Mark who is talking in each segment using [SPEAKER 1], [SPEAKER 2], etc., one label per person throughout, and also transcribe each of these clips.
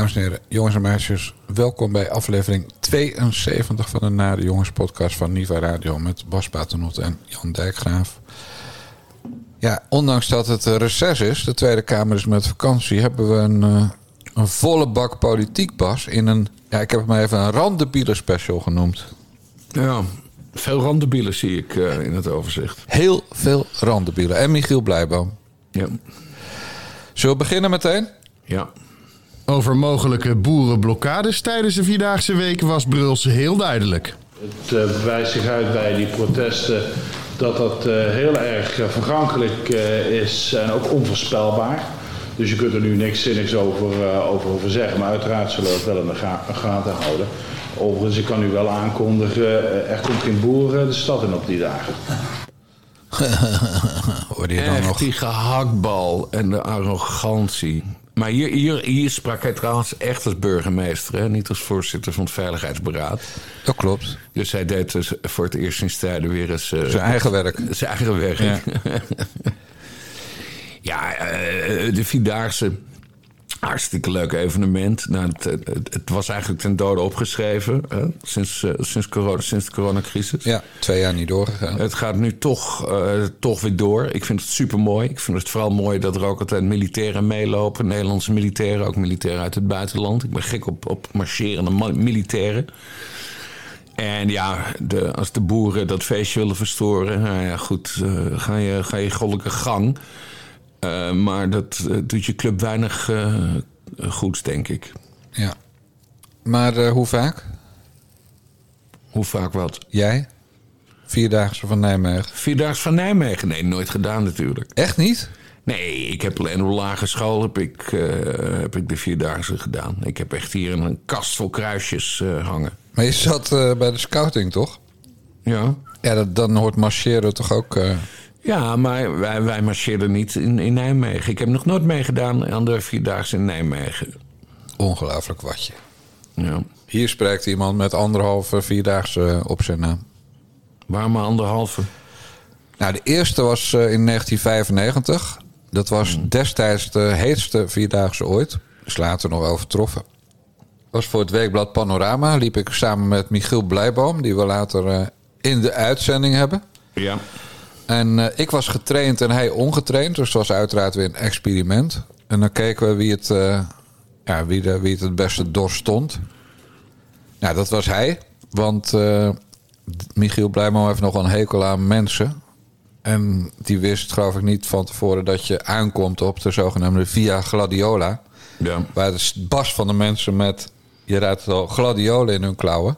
[SPEAKER 1] Dames en heren, jongens en meisjes, welkom bij aflevering 72 van de Nare Jongens podcast van Niva Radio met Bas Paternotte en Jan Dijkgraaf. Ja, ondanks dat het reces is, de Tweede Kamer is met vakantie, hebben we een, eh, een volle bak politiek, Bas, in een, ja, ik heb het maar even een randebiele special genoemd.
[SPEAKER 2] Ja, veel randebielen zie ik eh, in het overzicht.
[SPEAKER 1] Heel veel randebielen. En Michiel Blijboom.
[SPEAKER 2] Ja.
[SPEAKER 1] Zullen we beginnen meteen?
[SPEAKER 2] Ja.
[SPEAKER 3] Over mogelijke boerenblokkades tijdens de Vierdaagse Week was Bruls heel duidelijk.
[SPEAKER 4] Het uh, wijst zich uit bij die protesten dat dat uh, heel erg uh, vergankelijk is en ook onvoorspelbaar. Dus je kunt er nu niks zinnigs over, over, over zeggen, maar uiteraard zullen we het wel in de, ga de gaten houden. Overigens, ik kan u wel aankondigen, er komt geen boer de stad in op die dagen.
[SPEAKER 1] Hoorde je dan
[SPEAKER 2] Echt
[SPEAKER 1] nog?
[SPEAKER 2] die gehaktbal en de arrogantie. Maar hier, hier, hier sprak hij trouwens echt als burgemeester, hè? niet als voorzitter van het Veiligheidsberaad.
[SPEAKER 1] Dat klopt.
[SPEAKER 2] Dus hij deed dus voor het eerst in tijden weer eens... uh,
[SPEAKER 1] Zijn eigen werk.
[SPEAKER 2] Zijn eigen werk.
[SPEAKER 1] Ja,
[SPEAKER 2] ja uh, de Vierdaagse, hartstikke leuk evenement. Nou, het, het, het, was eigenlijk ten dode opgeschreven hè? Sinds, uh, sinds, corona, sinds de coronacrisis.
[SPEAKER 1] Ja, twee jaar niet doorgegaan.
[SPEAKER 2] Het gaat nu toch, uh, toch weer door. Ik vind het super mooi. Ik vind het vooral mooi dat er ook altijd militairen meelopen. Nederlandse militairen, ook militairen uit het buitenland. Ik ben gek op, op marcherende militairen. En ja, de, als de boeren dat feestje willen verstoren, nou ja, goed, uh, ga, je, ga je goddelijke gang. Uh, maar dat uh, doet je club weinig uh, goeds, denk ik.
[SPEAKER 1] Ja. Maar hoe vaak?
[SPEAKER 2] Hoe vaak wat?
[SPEAKER 1] Jij? Vierdaagse van Nijmegen.
[SPEAKER 2] Vierdaagse van Nijmegen? Nee, nooit gedaan natuurlijk.
[SPEAKER 1] Echt niet?
[SPEAKER 2] Nee, ik heb alleen op lagere school heb ik, heb ik de Vierdaagse gedaan. Ik heb echt hier een kast vol kruisjes hangen.
[SPEAKER 1] Maar je zat bij de scouting, toch?
[SPEAKER 2] Ja.
[SPEAKER 1] Ja, dat, dan hoort marcheren toch ook...
[SPEAKER 2] Ja, maar wij, wij marcheerden niet in, in Nijmegen. Ik heb nog nooit meegedaan aan de Vierdaagse in Nijmegen.
[SPEAKER 1] Ongelooflijk watje.
[SPEAKER 2] Ja.
[SPEAKER 1] Hier spreekt iemand met anderhalve Vierdaagse op zijn naam.
[SPEAKER 2] Waarom maar anderhalve?
[SPEAKER 1] Nou, de eerste was uh, in 1995. Dat was hmm. destijds de heetste Vierdaagse ooit. Dus later nog overtroffen. was voor het weekblad Panorama. Liep ik samen met Michiel Blijboom, die we later uh, in de uitzending hebben.
[SPEAKER 2] Ja.
[SPEAKER 1] En uh, ik was getraind en hij ongetraind. Dus het was uiteraard weer een experiment. En dan keken we wie het, uh, ja, wie, de, wie het het beste doorstond. Nou, dat was hij. Want uh, Michiel Blijmo heeft nog een hekel aan mensen. En die wist, geloof ik, niet van tevoren dat je aankomt op de zogenaamde Via Gladiola.
[SPEAKER 2] Ja.
[SPEAKER 1] Waar de bas van de mensen met, je raadt het al, gladiolen in hun klauwen.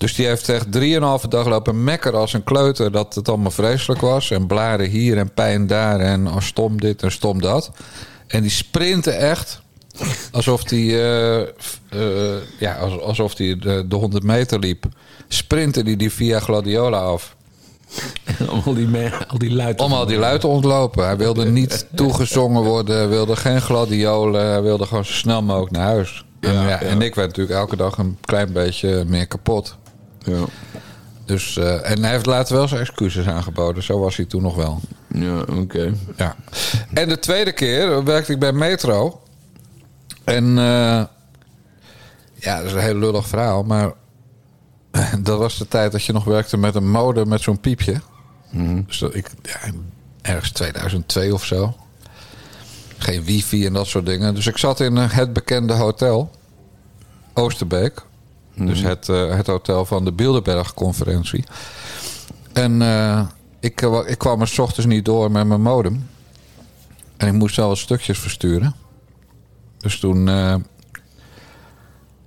[SPEAKER 1] Dus die heeft echt drieënhalve dag lopen mekker als een kleuter dat het allemaal vreselijk was. En blaren hier en pijn daar en oh, stom dit en stom dat. En die sprinten echt alsof die, uh, uh, ja, alsof die de, de 100 meter liep. Sprinten die die via Gladiola af.
[SPEAKER 2] Om al die, al die luid
[SPEAKER 1] Om al die luid te ontlopen. Hij wilde niet toegezongen worden, hij wilde geen gladiolen. Hij wilde gewoon zo snel mogelijk naar huis. En, ja, ja, en ik werd natuurlijk elke dag een klein beetje meer kapot.
[SPEAKER 2] Ja.
[SPEAKER 1] Dus, uh, en hij heeft later wel zijn excuses aangeboden. Zo was hij toen nog wel.
[SPEAKER 2] Ja, oké. Okay.
[SPEAKER 1] Ja. En de tweede keer werkte ik bij Metro. En uh, ja, dat is een heel lullig verhaal. Maar dat was de tijd dat je nog werkte met een modem met zo'n piepje.
[SPEAKER 2] Mhm.
[SPEAKER 1] Mm -hmm. Dus dat ik, ja, ergens 2002 of zo. Geen wifi en dat soort dingen. Dus ik zat in het bekende hotel. Oosterbeek. Mm. Dus het, uh, het hotel van de Bilderberg-conferentie. En uh, ik, uh, ik kwam er s ochtends niet door met mijn modem. En ik moest wel wat stukjes versturen. Dus toen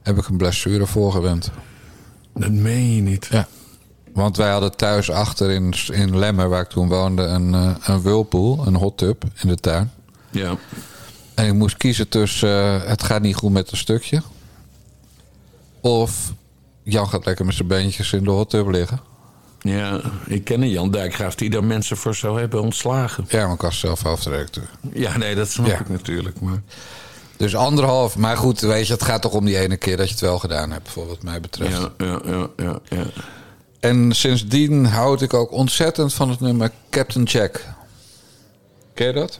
[SPEAKER 1] heb ik een blessure voorgewend.
[SPEAKER 2] Dat meen je niet.
[SPEAKER 1] Ja. Want wij hadden thuis achter in, in Lemmer, waar ik toen woonde, een, een whirlpool, een hot tub in de tuin.
[SPEAKER 2] Ja.
[SPEAKER 1] En ik moest kiezen tussen het gaat niet goed met een stukje. Of Jan gaat lekker met zijn beentjes in de hot tub liggen.
[SPEAKER 2] Ja, ik ken een Jan Dijkgraaf die daar mensen voor zou hebben ontslagen.
[SPEAKER 1] Ja, maar ik was zelf hoofdredacteur.
[SPEAKER 2] Ja, nee, dat snap ja. ik natuurlijk. Maar...
[SPEAKER 1] Dus anderhalf. Maar goed, weet je, het gaat toch om die ene keer dat je het wel gedaan hebt, voor wat mij betreft.
[SPEAKER 2] Ja, ja, ja, ja. ja.
[SPEAKER 1] En sindsdien houd ik ook ontzettend van het nummer Captain Jack. Ken je dat?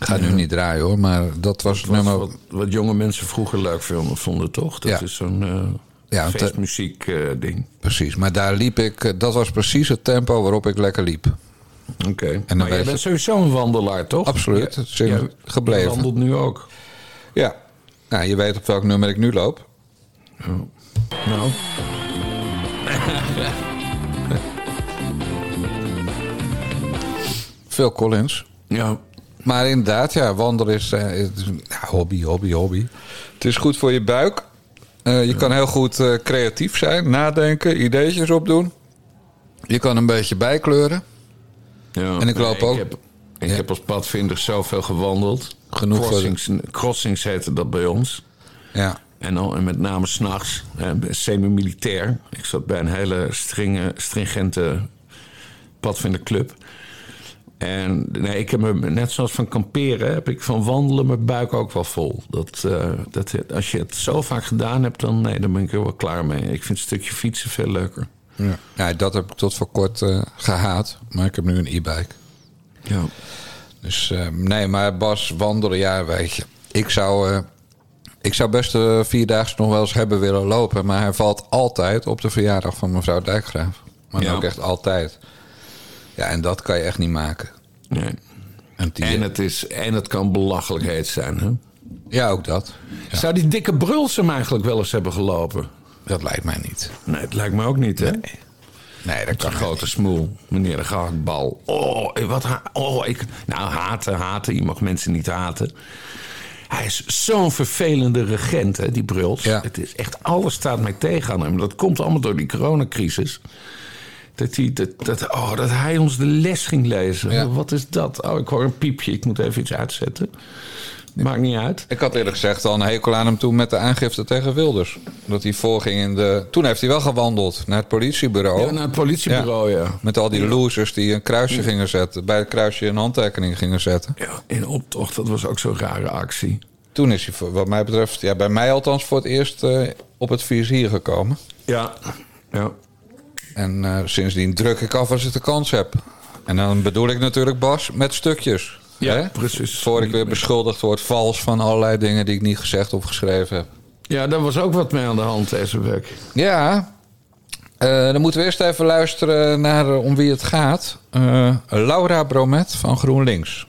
[SPEAKER 1] Ik ga nu niet draaien hoor, maar dat was het nummer.
[SPEAKER 2] wat, wat jonge mensen vroeger leuk vonden, vonden toch? Dat
[SPEAKER 1] Ja.
[SPEAKER 2] is zo'n eh
[SPEAKER 1] Ja, eh,
[SPEAKER 2] feestmuziek eh, ding.
[SPEAKER 1] Precies, maar daar liep ik. Dat was precies het tempo waarop ik lekker liep.
[SPEAKER 2] Oké.
[SPEAKER 1] dan
[SPEAKER 2] Maar jij
[SPEAKER 1] je-
[SPEAKER 2] bent sowieso een wandelaar, toch?
[SPEAKER 1] Absoluut, in- gebleven.
[SPEAKER 2] Je wandelt nu ook.
[SPEAKER 1] Ja. Nou, je weet op welk nummer ik nu loop.
[SPEAKER 2] Nou,
[SPEAKER 1] Phil Collins.
[SPEAKER 2] ja.
[SPEAKER 1] Maar inderdaad, ja, wandelen is, ja, hobby, hobby, hobby. Het is goed voor je buik. Eh, je kan heel goed eh, creatief zijn, nadenken, ideetjes opdoen. Je kan een beetje bijkleuren.
[SPEAKER 2] ja.
[SPEAKER 1] En ik loop ook-
[SPEAKER 2] Ik heb, ik
[SPEAKER 1] Ja.
[SPEAKER 2] heb als padvinder zoveel gewandeld.
[SPEAKER 1] Genoeg voor de-
[SPEAKER 2] Crossings, crossings heette dat bij ons.
[SPEAKER 1] Ja,
[SPEAKER 2] En, en met name s'nachts, semi-militair. Ik zat bij een hele stringe, stringente padvinderclub. En nee, ik heb me, net zoals van kamperen, heb ik van wandelen mijn buik ook wel vol. Dat, eh, dat, als je het zo vaak gedaan hebt, dan, nee, dan ben ik er wel klaar mee. Ik vind een stukje fietsen veel leuker.
[SPEAKER 1] ja. ja dat heb ik tot voor kort eh, gehaat. Maar ik heb nu een e-bike.
[SPEAKER 2] Ja.
[SPEAKER 1] Dus eh, nee, maar Bas, wandelen, ja, weet je. Ik zou, ik zou best de vierdaagse nog wel eens hebben willen lopen. Maar hij valt altijd op de verjaardag van mevrouw Dijkgraaf. Maar
[SPEAKER 2] Ja.
[SPEAKER 1] ook echt altijd. Ja, en dat kan je echt niet maken.
[SPEAKER 2] Nee.
[SPEAKER 1] En, die,
[SPEAKER 2] En, het is, en het kan belachelijk heet zijn. Hè?
[SPEAKER 1] Ja, ook dat.
[SPEAKER 2] Zou die dikke Brulsem eigenlijk wel eens hebben gelopen?
[SPEAKER 1] Dat lijkt mij niet.
[SPEAKER 2] Nee, het lijkt me ook niet, hè?
[SPEAKER 1] Nee, dat
[SPEAKER 2] Een
[SPEAKER 1] kan
[SPEAKER 2] grote smoel, meneer de gehaktbal. Oh, wat ha oh, ik. Nou, haten, haten. Je mag mensen niet haten. Hij is zo'n vervelende regent, hè, die Bruls.
[SPEAKER 1] Ja.
[SPEAKER 2] Het is echt, alles staat mij tegen aan hem. Dat komt allemaal door die coronacrisis. Dat hij, dat, dat, oh, dat hij ons de les ging lezen.
[SPEAKER 1] Ja.
[SPEAKER 2] Wat is dat? Oh, ik hoor een piepje. Ik moet even iets uitzetten. Maakt niet uit.
[SPEAKER 1] Ik had eerlijk gezegd al een hekel aan hem toen met de aangifte tegen Wilders. Dat hij voorging in de... Toen heeft hij wel gewandeld naar het politiebureau.
[SPEAKER 2] Ja, naar het politiebureau, ja.
[SPEAKER 1] Met al die losers die een kruisje gingen zetten. Bij het kruisje een handtekening gingen zetten.
[SPEAKER 2] Ja, in optocht. Dat was ook zo'n rare actie.
[SPEAKER 1] Toen is hij, wat mij betreft, ja, bij mij althans voor het eerst eh, op het vizier gekomen.
[SPEAKER 2] Ja. Ja.
[SPEAKER 1] En eh, sindsdien druk ik af als ik de kans heb. En dan bedoel ik natuurlijk Bas met stukjes.
[SPEAKER 2] Ja,
[SPEAKER 1] hè?
[SPEAKER 2] precies.
[SPEAKER 1] Voor ik weer beschuldigd word vals van allerlei dingen die ik niet gezegd of geschreven heb.
[SPEAKER 2] Ja, daar was ook wat mee aan de hand deze week.
[SPEAKER 1] Ja, eh, dan moeten we eerst even luisteren naar eh, om wie het gaat. Laura Bromet van GroenLinks.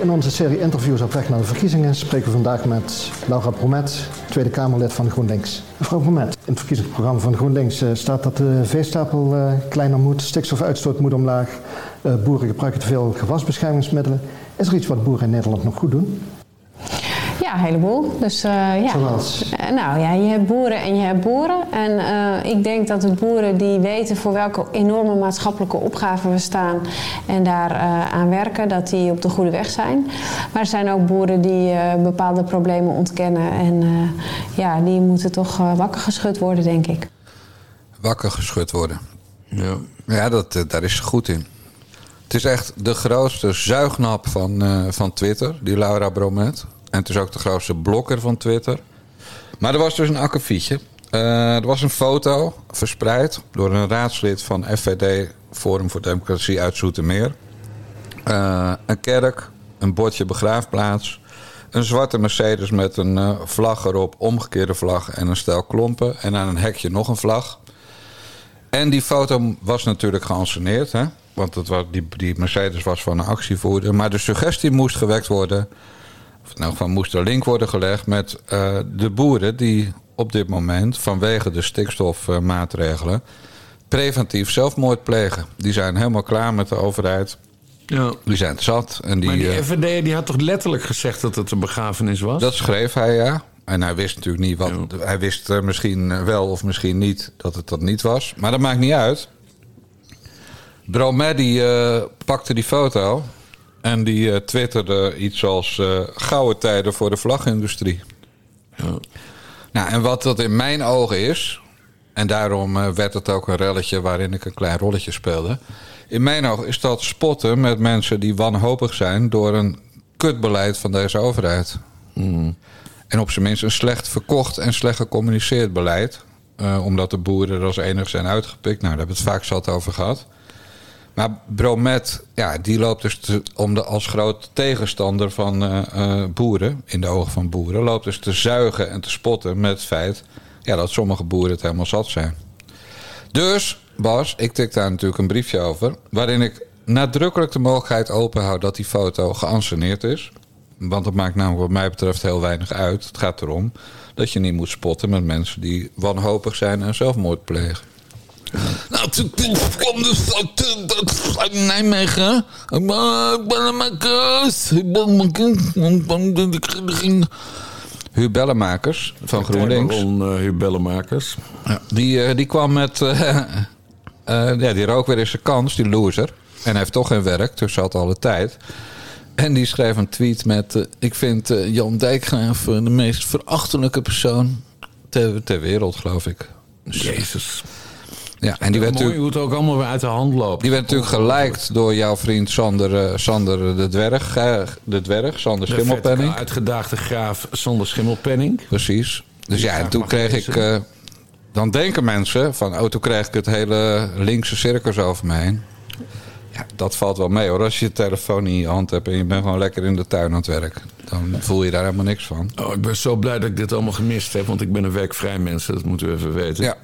[SPEAKER 5] In onze serie interviews op weg naar de verkiezingen spreken we vandaag met Laura Bromet, Tweede Kamerlid van GroenLinks. Mevrouw Bromet, in het verkiezingsprogramma van GroenLinks eh, staat dat de veestapel eh, kleiner moet, stikstofuitstoot moet omlaag, eh, boeren gebruiken te veel gewasbeschermingsmiddelen. Is er iets wat boeren in Nederland nog goed doen?
[SPEAKER 6] Ja, een heleboel. Dus, eh, ja.
[SPEAKER 5] Zoals?
[SPEAKER 6] Eh, nou ja, je hebt boeren en je hebt boeren. En eh, ik denk dat de boeren die weten voor welke enorme maatschappelijke opgaven we staan en daar eh, aan werken, dat die op de goede weg zijn. Maar er zijn ook boeren die eh, bepaalde problemen ontkennen. En eh, ja, die moeten toch eh, wakker geschud worden, denk ik.
[SPEAKER 1] Wakker geschud worden.
[SPEAKER 2] Ja.
[SPEAKER 1] Ja, dat, daar is ze goed in. Het is echt de grootste zuignap van, eh, van Twitter, die Laura Bromet. En het is ook de grootste blokker van Twitter. Maar er was dus een akkefietje. Eh, er was een foto verspreid door een raadslid van FVD Forum voor Democratie uit Zoetermeer. Eh, een kerk, een bordje begraafplaats, een zwarte Mercedes met een eh, vlag erop, omgekeerde vlag en een stel klompen. En aan een hekje nog een vlag. En die foto was natuurlijk geanceneerd, hè? Want het was, die, die Mercedes was van een actievoerder. Maar de suggestie moest gewekt worden. Of nou van moest er link worden gelegd met eh, de boeren die op dit moment vanwege de stikstofmaatregelen preventief zelfmoord plegen. Die zijn helemaal klaar met de overheid.
[SPEAKER 2] ja.
[SPEAKER 1] Die zijn het zat. En die,
[SPEAKER 2] Maar die
[SPEAKER 1] eh,
[SPEAKER 2] FVD die had toch letterlijk gezegd dat het een begrafenis was?
[SPEAKER 1] dat schreef hij, ja. En hij wist natuurlijk niet wat. Hij wist eh, misschien wel of misschien niet dat het dat niet was. Maar dat maakt niet uit. Bromet die pakte die foto. En die eh, twitterde iets als eh, gouden tijden voor de vlagindustrie. Nou, en wat dat in mijn ogen is. En daarom eh, werd het ook een relletje waarin ik een klein rolletje speelde. In mijn ogen is dat spotten met mensen die wanhopig zijn door een kutbeleid van deze overheid. En op zijn minst een slecht verkocht en slecht gecommuniceerd beleid. Omdat de boeren er als enige zijn uitgepikt. Nou, daar hebben we het vaak zat over gehad. Maar Bromet, ja, die loopt dus om de, als groot tegenstander van eh, eh, boeren, in de ogen van boeren, loopt dus te zuigen en te spotten met het feit ja, dat sommige boeren het helemaal zat zijn. Dus, Bas, ik tik daar natuurlijk een briefje over, waarin ik nadrukkelijk de mogelijkheid openhoud dat die foto geanceneerd is. Want dat maakt namelijk wat mij betreft heel weinig uit. Het gaat erom dat je niet moet spotten met mensen die wanhopig zijn en zelfmoord plegen. Nou, toen kwam de foto dat uit Nijmegen. Ik ben, ik ben een makers. Ik ben een makers. Ik ging... Huub Bellemakers van GroenLinks.
[SPEAKER 2] Baron uh, Bellenmakers.
[SPEAKER 1] Ja, die, eh, die kwam met... eh, eh, ja, die rook weer eens zijn kans, die loser. En hij heeft toch geen werk, dus hij had alle tijd. En die schreef een tweet met... eh, ik vind eh, Jan Dijkgraaf eh, de meest verachtelijke persoon ter, ter wereld, geloof ik. Dus,
[SPEAKER 2] Jezus.
[SPEAKER 1] Ja, en die werd
[SPEAKER 2] Mooi hoe het ook allemaal weer uit de hand loopt.
[SPEAKER 1] Die werd natuurlijk geliked door jouw vriend Sander, eh, Sander de Dwerg. de Dwerg, Sander
[SPEAKER 2] De
[SPEAKER 1] Schimmelpenning.
[SPEAKER 2] uitgedaagde graaf zonder schimmelpenning.
[SPEAKER 1] Precies. Dus ja, en toen kreeg ik... eh, dan denken mensen van... Oh, toen kreeg ik het hele linkse circus over me heen. Ja, dat valt wel mee hoor. Als je je telefoon in je hand hebt... en je bent gewoon lekker in de tuin aan het werk... dan voel je daar helemaal niks van.
[SPEAKER 2] Oh, ik ben zo blij dat ik dit allemaal gemist heb, want ik ben een werkvrij mens. Dat moeten we even weten.
[SPEAKER 1] Ja.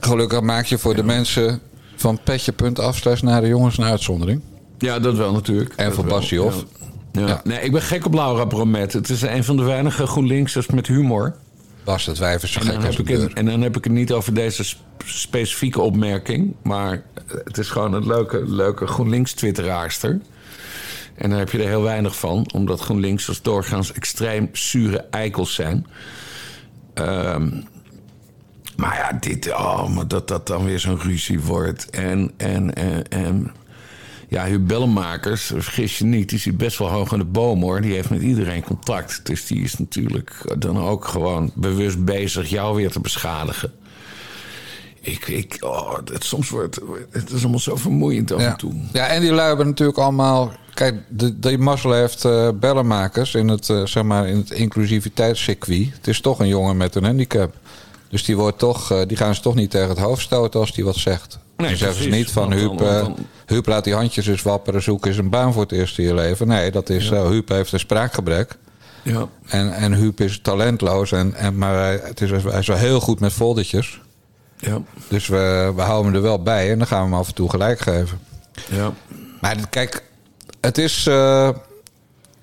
[SPEAKER 1] Gelukkig maak je voor de mensen... van petje.af naar de jongens een uitzondering.
[SPEAKER 2] Ja, dat wel natuurlijk.
[SPEAKER 1] En
[SPEAKER 2] Dat
[SPEAKER 1] voor Bassie Hof.
[SPEAKER 2] Ja. Nee, ik ben gek op Laura Bromet. Het is een van de weinige GroenLinksers met humor.
[SPEAKER 1] Bas, dat wijven zo
[SPEAKER 2] En
[SPEAKER 1] gek als een
[SPEAKER 2] en dan heb ik het niet over deze sp- specifieke opmerking. Maar het is gewoon een leuke, leuke GroenLinks-twitteraarster. En daar heb je er heel weinig van. Omdat GroenLinksers doorgaans extreem zure eikels zijn. Ehm, maar ja, dit, oh, maar dat dat dan weer zo'n ruzie wordt. En, en, en, en ja, Bellenmakers, vergis je niet, die zit best wel hoog in de boom hoor. Die heeft met iedereen contact. Dus die is natuurlijk dan ook gewoon bewust bezig jou weer te beschadigen. Ik, ik, oh, het, soms wordt het is allemaal zo vermoeiend af en toe.
[SPEAKER 1] ja, en die lui hebben natuurlijk allemaal... Kijk, de, die mazzel heeft eh, bellenmakers in het, eh, zeg maar, in het inclusiviteitscircuit. Het is toch een jongen met een handicap. Dus die, wordt toch, eh, die gaan ze toch niet tegen het hoofd stoten als die wat zegt.
[SPEAKER 2] Nee,
[SPEAKER 1] dan zeggen ze niet van
[SPEAKER 2] Want
[SPEAKER 1] Huub, eh,
[SPEAKER 2] want
[SPEAKER 1] Huub laat die handjes eens wapperen, zoek eens een baan voor het eerste in je leven. Nee, dat is zo. Huub heeft een spraakgebrek.
[SPEAKER 2] Ja.
[SPEAKER 1] En, en Huub is talentloos, en, en, maar hij, het is, hij is wel heel goed met foldertjes.
[SPEAKER 2] Ja.
[SPEAKER 1] Dus we, we houden hem er wel bij en dan gaan we hem af en toe gelijk geven.
[SPEAKER 2] Ja.
[SPEAKER 1] Maar kijk, het is, eh,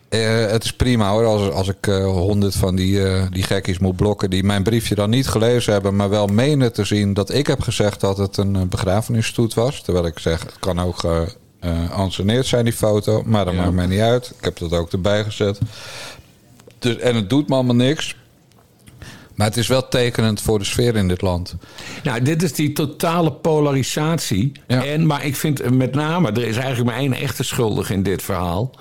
[SPEAKER 1] eh, het is prima hoor. Als, als ik eh, honderd van die, eh, die gekkies moet blokken die mijn briefje dan niet gelezen hebben, maar wel menen te zien dat ik heb gezegd dat het een begrafenisstoet was. Terwijl ik zeg, het kan ook geanceneerd zijn, die foto. Maar dat
[SPEAKER 2] Ja.
[SPEAKER 1] maakt mij niet uit. Ik heb dat ook erbij gezet. Dus, en het doet me allemaal niks. Maar het is wel tekenend voor de sfeer in dit land.
[SPEAKER 2] Nou, dit is die totale polarisatie.
[SPEAKER 1] Ja.
[SPEAKER 2] En, maar ik vind met name, er is eigenlijk maar één echte schuldige in dit verhaal.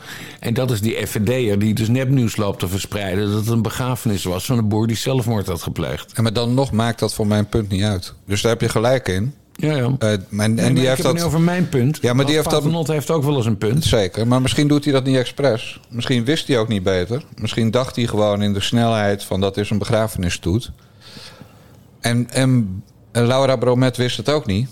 [SPEAKER 2] En dat is die FVD'er die dus nepnieuws loopt te verspreiden... dat het een begrafenis was van een boer die zelfmoord had gepleegd.
[SPEAKER 1] En maar dan nog maakt dat voor mijn punt niet uit. Dus daar heb je gelijk in.
[SPEAKER 2] Ja, ja.
[SPEAKER 1] Mijn-
[SPEAKER 2] Nee,
[SPEAKER 1] en
[SPEAKER 2] maar
[SPEAKER 1] die
[SPEAKER 2] ik
[SPEAKER 1] heeft dat.
[SPEAKER 2] over mijn punt.
[SPEAKER 1] Ja, maar die heeft dat-
[SPEAKER 2] heeft ook wel eens een punt.
[SPEAKER 1] Zeker, maar misschien doet hij dat niet expres. Misschien wist hij ook niet beter. Misschien dacht hij gewoon in de snelheid van dat is een begrafenisstoet. En, en Laura Bromet wist het ook niet.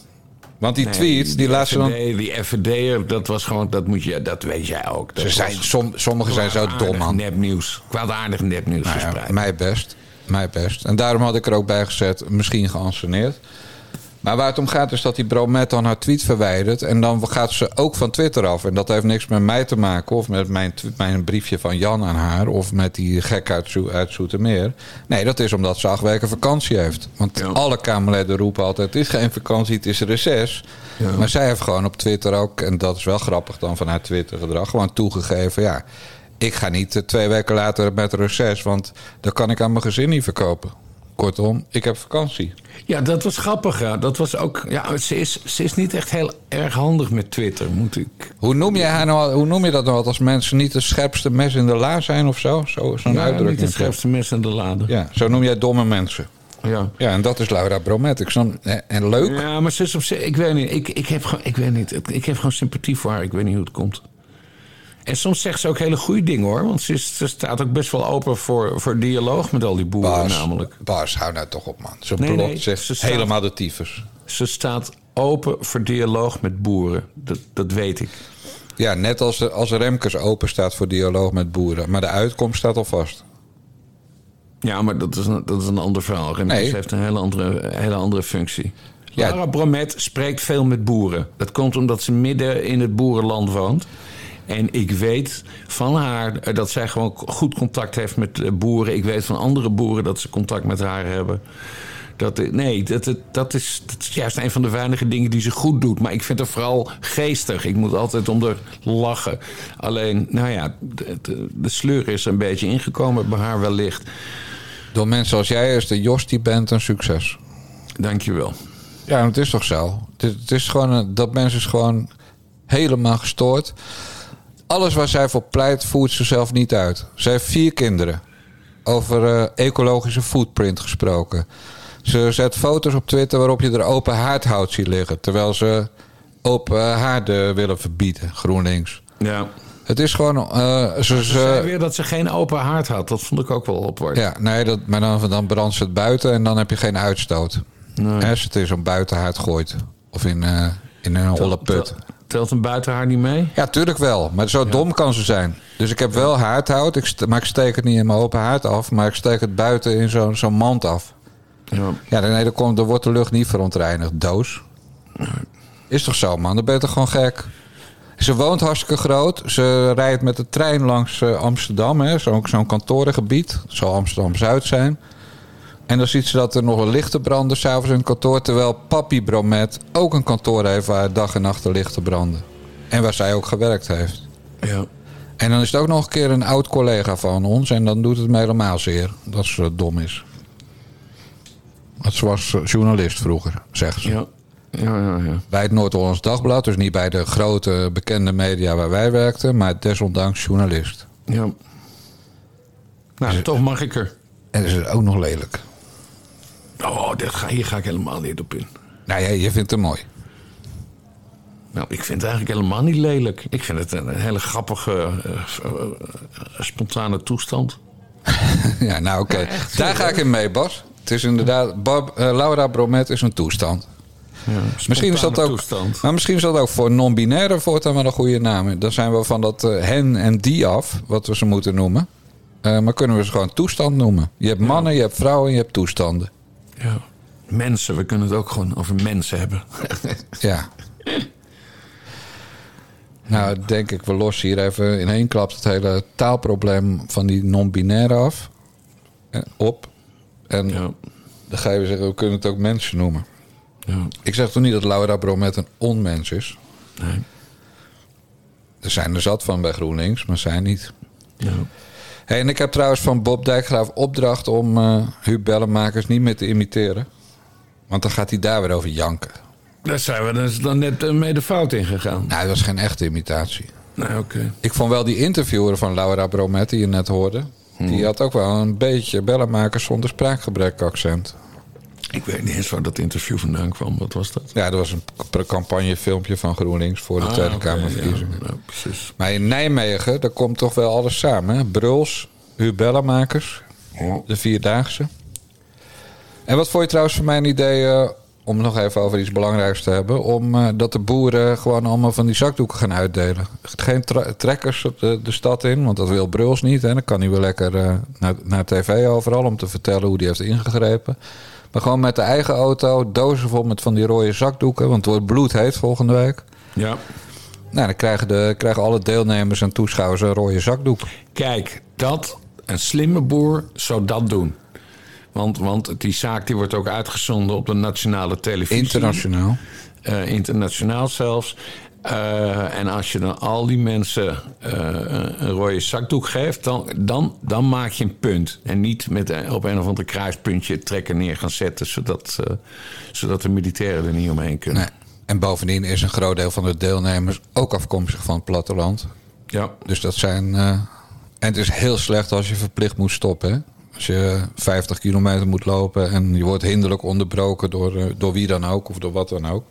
[SPEAKER 1] Want die
[SPEAKER 2] Nee,
[SPEAKER 1] tweet, die laat ze dan...
[SPEAKER 2] Die FVD'er, dat was gewoon, dat moet je, dat weet jij ook. Dat
[SPEAKER 1] Ze zijn, som, sommigen zijn zo dom, man.
[SPEAKER 2] Nepnieuws. Kwaadaardig nepnieuws
[SPEAKER 1] Nou ja,
[SPEAKER 2] verspreid.
[SPEAKER 1] mij best. Mij best. En daarom had ik er ook bij gezet, misschien geanceneerd. Maar waar het om gaat is dat die Bromet dan haar tweet verwijdert. En dan gaat ze ook van Twitter af. En dat heeft niks met mij te maken. Of met mijn, mijn briefje van Jan aan haar. Of met die gek uit, Zo- uit Zoetermeer. Nee, dat is omdat ze acht weken vakantie heeft. Want
[SPEAKER 2] Ja.
[SPEAKER 1] alle Kamerleden roepen altijd... het is geen vakantie, het is reces. Maar zij heeft gewoon op Twitter ook... en dat is wel grappig dan van haar Twitter-gedrag... gewoon toegegeven, ja... ik ga niet eh, twee weken later met reces... want dan kan ik aan mijn gezin niet verkopen. Kortom, ik heb vakantie.
[SPEAKER 2] Ja, dat was grappig. Ja. Dat was ook, ja, ze, is, ze is niet echt heel erg handig met Twitter, moet ik.
[SPEAKER 1] Hoe noem je, haar nou, hoe noem je dat nou als mensen niet de scherpste mes in de la zijn of zo? zo Zo'n
[SPEAKER 2] Ja, niet
[SPEAKER 1] uitdrukking.
[SPEAKER 2] het scherpste mes in de lade.
[SPEAKER 1] Ja, zo noem jij domme mensen.
[SPEAKER 2] Ja.
[SPEAKER 1] Ja, en dat is Laura Bromet. Ik snap, en leuk.
[SPEAKER 2] Ja, maar ze is op zich, ik weet niet, ik, ik, heb gewoon, ik weet niet, ik heb gewoon sympathie voor haar, ik weet niet hoe het komt. En soms zegt ze ook hele goede dingen hoor, want ze, is, ze staat ook best wel open voor, voor dialoog met al die boeren
[SPEAKER 1] Bas,
[SPEAKER 2] namelijk.
[SPEAKER 1] Bas, hou nou toch op, man. Ze
[SPEAKER 2] Nee,
[SPEAKER 1] blokt
[SPEAKER 2] nee,
[SPEAKER 1] zich
[SPEAKER 2] ze staat-
[SPEAKER 1] helemaal de tyfus.
[SPEAKER 2] Ze staat open voor dialoog met boeren. Dat, dat weet ik.
[SPEAKER 1] Ja, net als, als Remkes open staat voor dialoog met boeren. Maar de uitkomst staat al vast.
[SPEAKER 2] Ja, maar dat is een, dat is een ander verhaal. Remkes
[SPEAKER 1] Nee.
[SPEAKER 2] heeft een hele andere, hele andere functie.
[SPEAKER 1] Ja.
[SPEAKER 2] Lara Bromet spreekt veel met boeren. Dat komt omdat ze midden in het boerenland woont. En ik weet van haar dat zij gewoon goed contact heeft met eh, boeren. Ik weet van andere boeren dat ze contact met haar hebben. Dat, eh, nee, dat, dat, is, dat is juist een van de weinige dingen die ze goed doet. Maar ik vind haar vooral geestig. Ik moet altijd om haar lachen. Alleen, nou ja, de, de, de sleur is een beetje ingekomen bij haar wellicht.
[SPEAKER 1] Door mensen als jij is de Jos die bent een succes.
[SPEAKER 2] Dankjewel.
[SPEAKER 1] Ja, het is toch zo. Het, het is gewoon dat mensen is gewoon helemaal gestoord. Alles waar zij voor pleit, voert ze zelf niet uit. Ze heeft vier kinderen. Over eh, ecologische footprint gesproken. Ze zet foto's op Twitter waarop je er open haardhout ziet liggen. Terwijl ze open haarden willen verbieden, GroenLinks.
[SPEAKER 2] Ja.
[SPEAKER 1] Het is gewoon... eh, ze,
[SPEAKER 2] Ze zei
[SPEAKER 1] ze,
[SPEAKER 2] weer dat ze geen open haard had. Dat vond ik ook wel opwaard.
[SPEAKER 1] ja, nee, dat, maar dan, dan brandt ze het buiten en dan heb je geen uitstoot.
[SPEAKER 2] Nee.
[SPEAKER 1] Als het in zo'n buitenhaard gooit. Of in, eh, in een holle put.
[SPEAKER 2] Tel- Telt een buitenhaar niet mee?
[SPEAKER 1] Ja, tuurlijk wel. Maar zo dom kan ze zijn. Dus ik heb wel haardhout. Ik maar ik steek het niet in mijn open haard af. Maar ik steek het buiten in zo'n zo'n mand af.
[SPEAKER 2] Ja.
[SPEAKER 1] Ja, nee, dan, komt, dan wordt de lucht niet verontreinigd. Doos. Is toch zo, man? Dan ben je toch gewoon gek? Ze woont hartstikke groot. Ze rijdt met de trein langs eh, Amsterdam. Zo'n zo'n kantorengebied. Het zal Amsterdam-Zuid zijn. En dan ziet ze dat er nog wel lichten branden s'avonds in het kantoor. Terwijl Papi Bromet ook een kantoor heeft waar dag en nacht de lichten branden. En waar zij ook gewerkt heeft.
[SPEAKER 2] Ja.
[SPEAKER 1] En dan is het ook nog een keer een oud collega van ons. En dan doet het me helemaal zeer dat ze dom is. Want ze was eh, journalist vroeger, zegt ze.
[SPEAKER 2] Ja. Ja, ja, ja.
[SPEAKER 1] Bij het Noord-Hollands Dagblad. Dus niet bij de grote bekende media waar wij werkten. Maar desondanks journalist.
[SPEAKER 2] ja. Nou, toch mag ik er.
[SPEAKER 1] En is ook nog lelijk.
[SPEAKER 2] Oh, dit ga, hier ga ik helemaal niet op in.
[SPEAKER 1] Nou ja, je vindt hem mooi.
[SPEAKER 2] Nou, ik vind het eigenlijk helemaal niet lelijk. Ik vind het een, een hele grappige, eh, eh, eh, spontane toestand.
[SPEAKER 1] ja, nou oké. Daar ga ik in mee, Bas. Het is inderdaad... Bob, Laura Bromet is een toestand. Misschien is dat ook,
[SPEAKER 2] toestand.
[SPEAKER 1] maar misschien is dat ook voor non-binaire voortaan wel een goede naam. Dan zijn we van dat hen en die af, wat we ze moeten noemen. Maar kunnen we ze gewoon toestand noemen. Je hebt mannen, je hebt vrouwen, je hebt toestanden.
[SPEAKER 2] Ja. Mensen, we kunnen het ook gewoon over mensen hebben.
[SPEAKER 1] Ja. Nou, denk ik, we lossen hier even in één klap het hele taalprobleem van die non-binaire af. En op. En
[SPEAKER 2] Ja.
[SPEAKER 1] dan ga je zeggen, we kunnen het ook mensen noemen.
[SPEAKER 2] Ja.
[SPEAKER 1] Ik zeg toch niet dat Laura Bromet een onmens is.
[SPEAKER 2] Nee.
[SPEAKER 1] Er zijn er zat van bij GroenLinks, maar zij niet.
[SPEAKER 2] Ja.
[SPEAKER 1] Hey, en ik heb trouwens van Bob Dijkgraaf opdracht om eh Huub Bellenmakers niet meer te imiteren. Want dan gaat hij daar weer over janken.
[SPEAKER 2] Daar zijn we dus dan net eh, mee de fout in gegaan.
[SPEAKER 1] Nou, dat was geen echte imitatie.
[SPEAKER 2] Nee, oké.
[SPEAKER 1] Ik vond wel die interviewer van Laura Bromet die je net hoorde. Die had ook wel een beetje Bellenmakers zonder spraakgebrek accent.
[SPEAKER 2] Ik weet niet eens waar dat interview vandaan kwam. Wat was dat?
[SPEAKER 1] Ja, dat was een campagnefilmpje van GroenLinks voor de
[SPEAKER 2] Ah,
[SPEAKER 1] Tweede
[SPEAKER 2] oké,
[SPEAKER 1] Kamerverkiezingen.
[SPEAKER 2] Ja, precies.
[SPEAKER 1] Maar in Nijmegen, daar komt toch wel alles samen. Hè? Bruls, Huub Bellenmakers, de Vierdaagse. En wat vond je trouwens van mijn idee, eh, om nog even over iets belangrijks te hebben... om eh, dat de boeren gewoon allemaal van die zakdoeken gaan uitdelen. Geen trekkers de, de stad in, want dat wil Bruls niet. Hè? Dan kan hij wel lekker eh, naar, naar tv overal om te vertellen hoe hij heeft ingegrepen. Maar gewoon met de eigen auto, dozen vol met van die rode zakdoeken... want het wordt bloedheet volgende week...
[SPEAKER 2] Ja.
[SPEAKER 1] Nou, dan krijgen, de, krijgen alle deelnemers en toeschouwers een rode zakdoek.
[SPEAKER 2] Kijk, dat, een slimme boer zou dat doen. Want, want die zaak die wordt ook uitgezonden op de nationale televisie.
[SPEAKER 1] Internationaal.
[SPEAKER 2] Eh, internationaal zelfs. Eh, en als je dan al die mensen eh, een rode zakdoek geeft, dan, dan, dan maak je een punt. En niet met op een of ander kruispuntje trekken neer gaan zetten, zodat, eh, zodat de militairen er niet omheen kunnen.
[SPEAKER 1] Nee. En bovendien is een groot deel van de deelnemers ook afkomstig van het platteland.
[SPEAKER 2] Ja,
[SPEAKER 1] Dus dat zijn. en het is heel slecht als je verplicht moet stoppen. Hè? Als je 50 kilometer moet lopen en je wordt hinderlijk onderbroken door, door wie dan ook of door wat dan ook.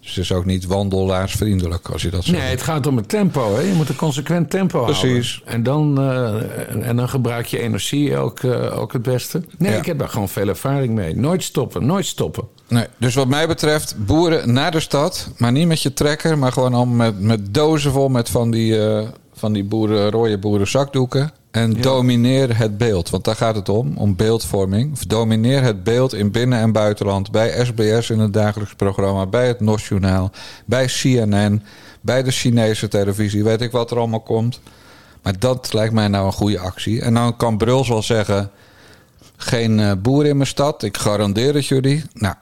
[SPEAKER 1] Dus het is ook niet wandelaarsvriendelijk als je dat zo
[SPEAKER 2] Nee, het gaat om het tempo. Hè? Je moet een consequent tempo
[SPEAKER 1] Precies.
[SPEAKER 2] houden. En dan, eh, en dan gebruik je energie ook, eh, ook het beste. Nee,
[SPEAKER 1] Ja.
[SPEAKER 2] ik heb daar gewoon veel ervaring mee. Nooit stoppen, nooit stoppen.
[SPEAKER 1] Nee, dus wat mij betreft, boeren naar de stad. Maar niet met je trekker, maar gewoon allemaal met, met dozen vol met van die, eh, van die boeren, rode boeren zakdoeken. En domineer het beeld, want daar gaat het om, om beeldvorming. Domineer het beeld in binnen- en buitenland. Bij SBS in het dagelijks programma, bij het NOS-journaal, bij CNN, bij de Chinese televisie. Weet ik wat er allemaal komt. Maar dat lijkt mij nou een goede actie. En dan kan Bruls wel zeggen... geen eh, boer in mijn stad, ik garandeer het jullie. Nou,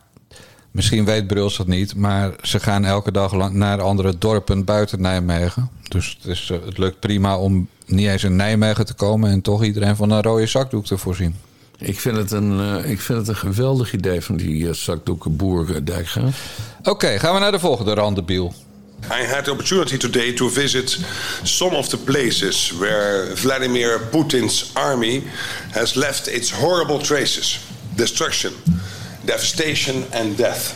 [SPEAKER 1] misschien weet Bruls dat niet... maar ze gaan elke dag lang naar andere dorpen buiten Nijmegen. Dus het, is, eh, het lukt prima om niet eens in Nijmegen te komen... en toch iedereen van een rode zakdoek te voorzien.
[SPEAKER 2] Ik vind het een, eh, ik vind het een geweldig idee van die uh, zakdoeken boer uh, Dijkgraaf.
[SPEAKER 1] Oké, gaan we naar de volgende randebiel.
[SPEAKER 7] I had the opportunity today to visit some of the places where Vladimir Putin's army has left its horrible traces destruction, devastation, and death.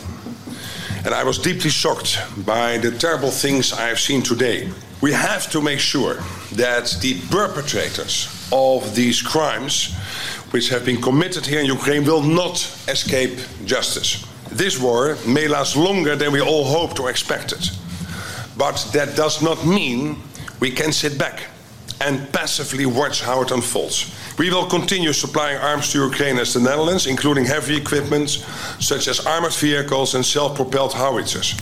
[SPEAKER 7] And I was deeply shocked by the terrible things I have seen today. We have to make sure that the perpetrators of these crimes, which have been committed here in Ukraine, will not escape justice. This war may last longer than we all hoped or expected. But that does not mean we can sit back and passively watch how it unfolds. We will continue supplying arms to Ukraine as the Netherlands, including heavy equipment such as armored vehicles and self propelled howitzers.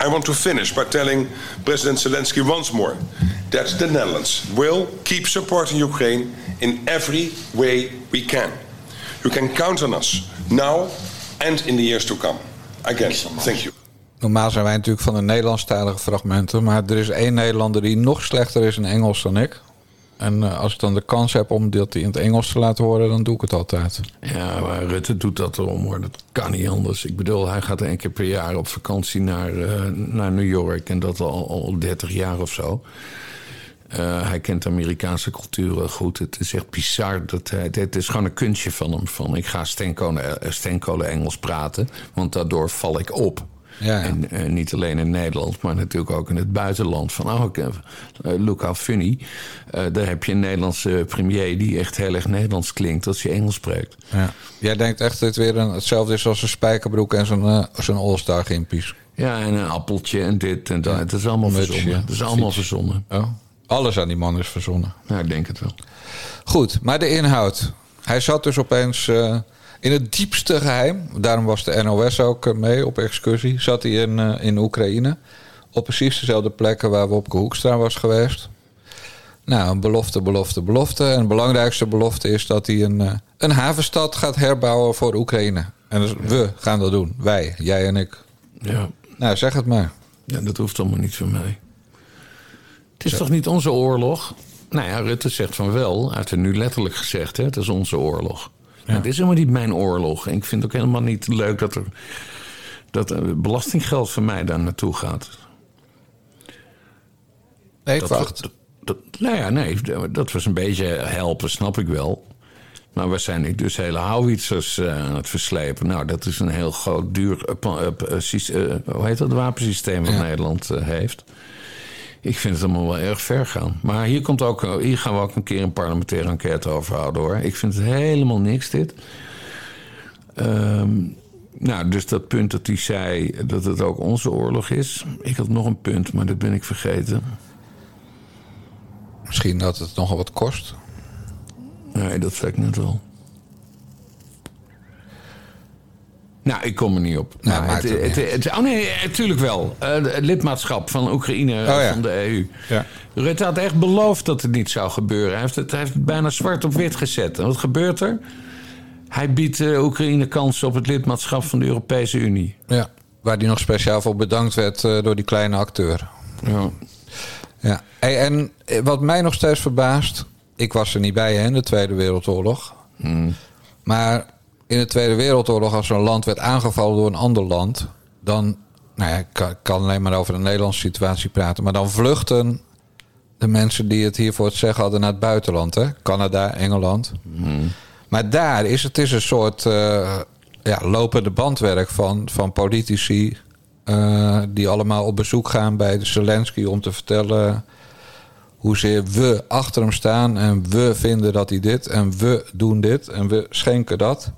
[SPEAKER 7] I want to finish by telling President Zelensky once more that the Netherlands will keep supporting Ukraine in every way we can. You can count on us now and in the years to come. Again, thank you.
[SPEAKER 1] Normaal zijn wij natuurlijk van de Nederlandstalige fragmenten. Maar er is één Nederlander die nog slechter is in Engels dan ik. En uh, als ik dan de kans heb om dat in het Engels te laten horen, dan doe ik het altijd.
[SPEAKER 2] Ja, maar Rutte doet dat erom hoor. Dat kan niet anders. Ik bedoel, hij gaat één keer per jaar op vakantie naar, uh, naar New York. En dat al, al 30 jaar of zo. Uh, hij kent de Amerikaanse cultuur goed. Het is echt bizar. Dat hij, het is gewoon een kunstje van hem. Van, ik ga steenkolen, steenkolen Engels praten. Want daardoor val ik op.
[SPEAKER 1] Ja.
[SPEAKER 2] En uh, niet alleen in Nederland, maar natuurlijk ook in het buitenland. Van, oh, uh, look how funny. Uh, daar heb je een Nederlandse premier die echt heel erg Nederlands klinkt als je Engels spreekt.
[SPEAKER 1] Ja. Jij denkt echt dat het weer een, hetzelfde is als een spijkerbroek en zo'n zo'n All-Star gimpies.
[SPEAKER 2] Ja, en een appeltje en dit en dat. Ja. Het is allemaal
[SPEAKER 1] Mutsje,
[SPEAKER 2] verzonnen. Het is allemaal verzonnen.
[SPEAKER 1] Oh. Alles aan die man is verzonnen.
[SPEAKER 2] Ja, ik denk het wel.
[SPEAKER 1] Goed, maar de inhoud. Hij zat dus opeens uh, in het diepste geheim. Daarom was de NOS ook mee op excursie. Zat hij in, uh, in Oekraïne. Op precies dezelfde plekken waar Wopke Hoekstra was geweest. Nou, een belofte, belofte, belofte. En de belangrijkste belofte is dat hij een, uh, een havenstad gaat herbouwen voor Oekraïne. En dus we gaan dat doen. Wij, jij en ik.
[SPEAKER 2] Ja.
[SPEAKER 1] Nou, zeg het maar.
[SPEAKER 2] Ja, dat hoeft allemaal niet van mij. Het is toch niet onze oorlog? Nou ja, Rutte zegt van wel. Hij heeft het nu letterlijk gezegd, hè? het is onze oorlog. Ja. Het is helemaal niet mijn oorlog. En ik vind het ook helemaal niet leuk dat er, dat er belastinggeld van mij daar naartoe gaat.
[SPEAKER 1] Nee, ik wacht.
[SPEAKER 2] Dat, dat, nou ja, nee, dat was een beetje helpen, snap ik wel. Maar we zijn dus hele howitzers uh, aan het verslepen. Nou, dat is een heel groot, duur, uh, uh, hoe heet dat, wapensysteem wat ja. Nederland heeft. Ik vind het allemaal wel erg ver gaan. Maar hier, komt ook, hier gaan we ook een keer een parlementaire enquête over houden hoor. Ik vind het helemaal niks dit. Um, nou, dus dat punt dat hij zei dat het ook onze oorlog is. Ik had nog een punt, maar dat ben ik vergeten.
[SPEAKER 1] Misschien dat het nogal wat kost.
[SPEAKER 2] Nee, dat zei ik net wel. Nou, ik kom er niet op.
[SPEAKER 1] Nou,
[SPEAKER 2] nou, het, het, het, het, oh nee, natuurlijk wel. Uh, het lidmaatschap van Oekraïne oh, ja. van de EU.
[SPEAKER 1] Ja.
[SPEAKER 2] Rutte had echt beloofd dat het niet zou gebeuren. Hij heeft het, hij heeft het bijna zwart op wit gezet. En wat gebeurt er? Hij biedt uh, Oekraïne kans op het lidmaatschap van de Europese Unie.
[SPEAKER 1] Ja, waar die nog speciaal voor bedankt werd uh, door die kleine acteur.
[SPEAKER 2] Ja.
[SPEAKER 1] ja. Hey, en wat mij nog steeds verbaast... Ik was er niet bij hè, in de Tweede Wereldoorlog.
[SPEAKER 2] Hmm.
[SPEAKER 1] Maar in de Tweede Wereldoorlog, als een land werd aangevallen door een ander land, dan, nou ja, ik kan, alleen maar over de Nederlandse situatie praten, maar dan vluchten de mensen die het hier voor het zeggen hadden naar het buitenland, hè? Canada, Engeland.
[SPEAKER 2] Hmm.
[SPEAKER 1] Maar daar is het is een soort uh, ja, lopende bandwerk van, van politici eh, die allemaal op bezoek gaan bij de Zelensky om te vertellen hoezeer we achter hem staan en we vinden dat hij dit en we doen dit en we schenken dat.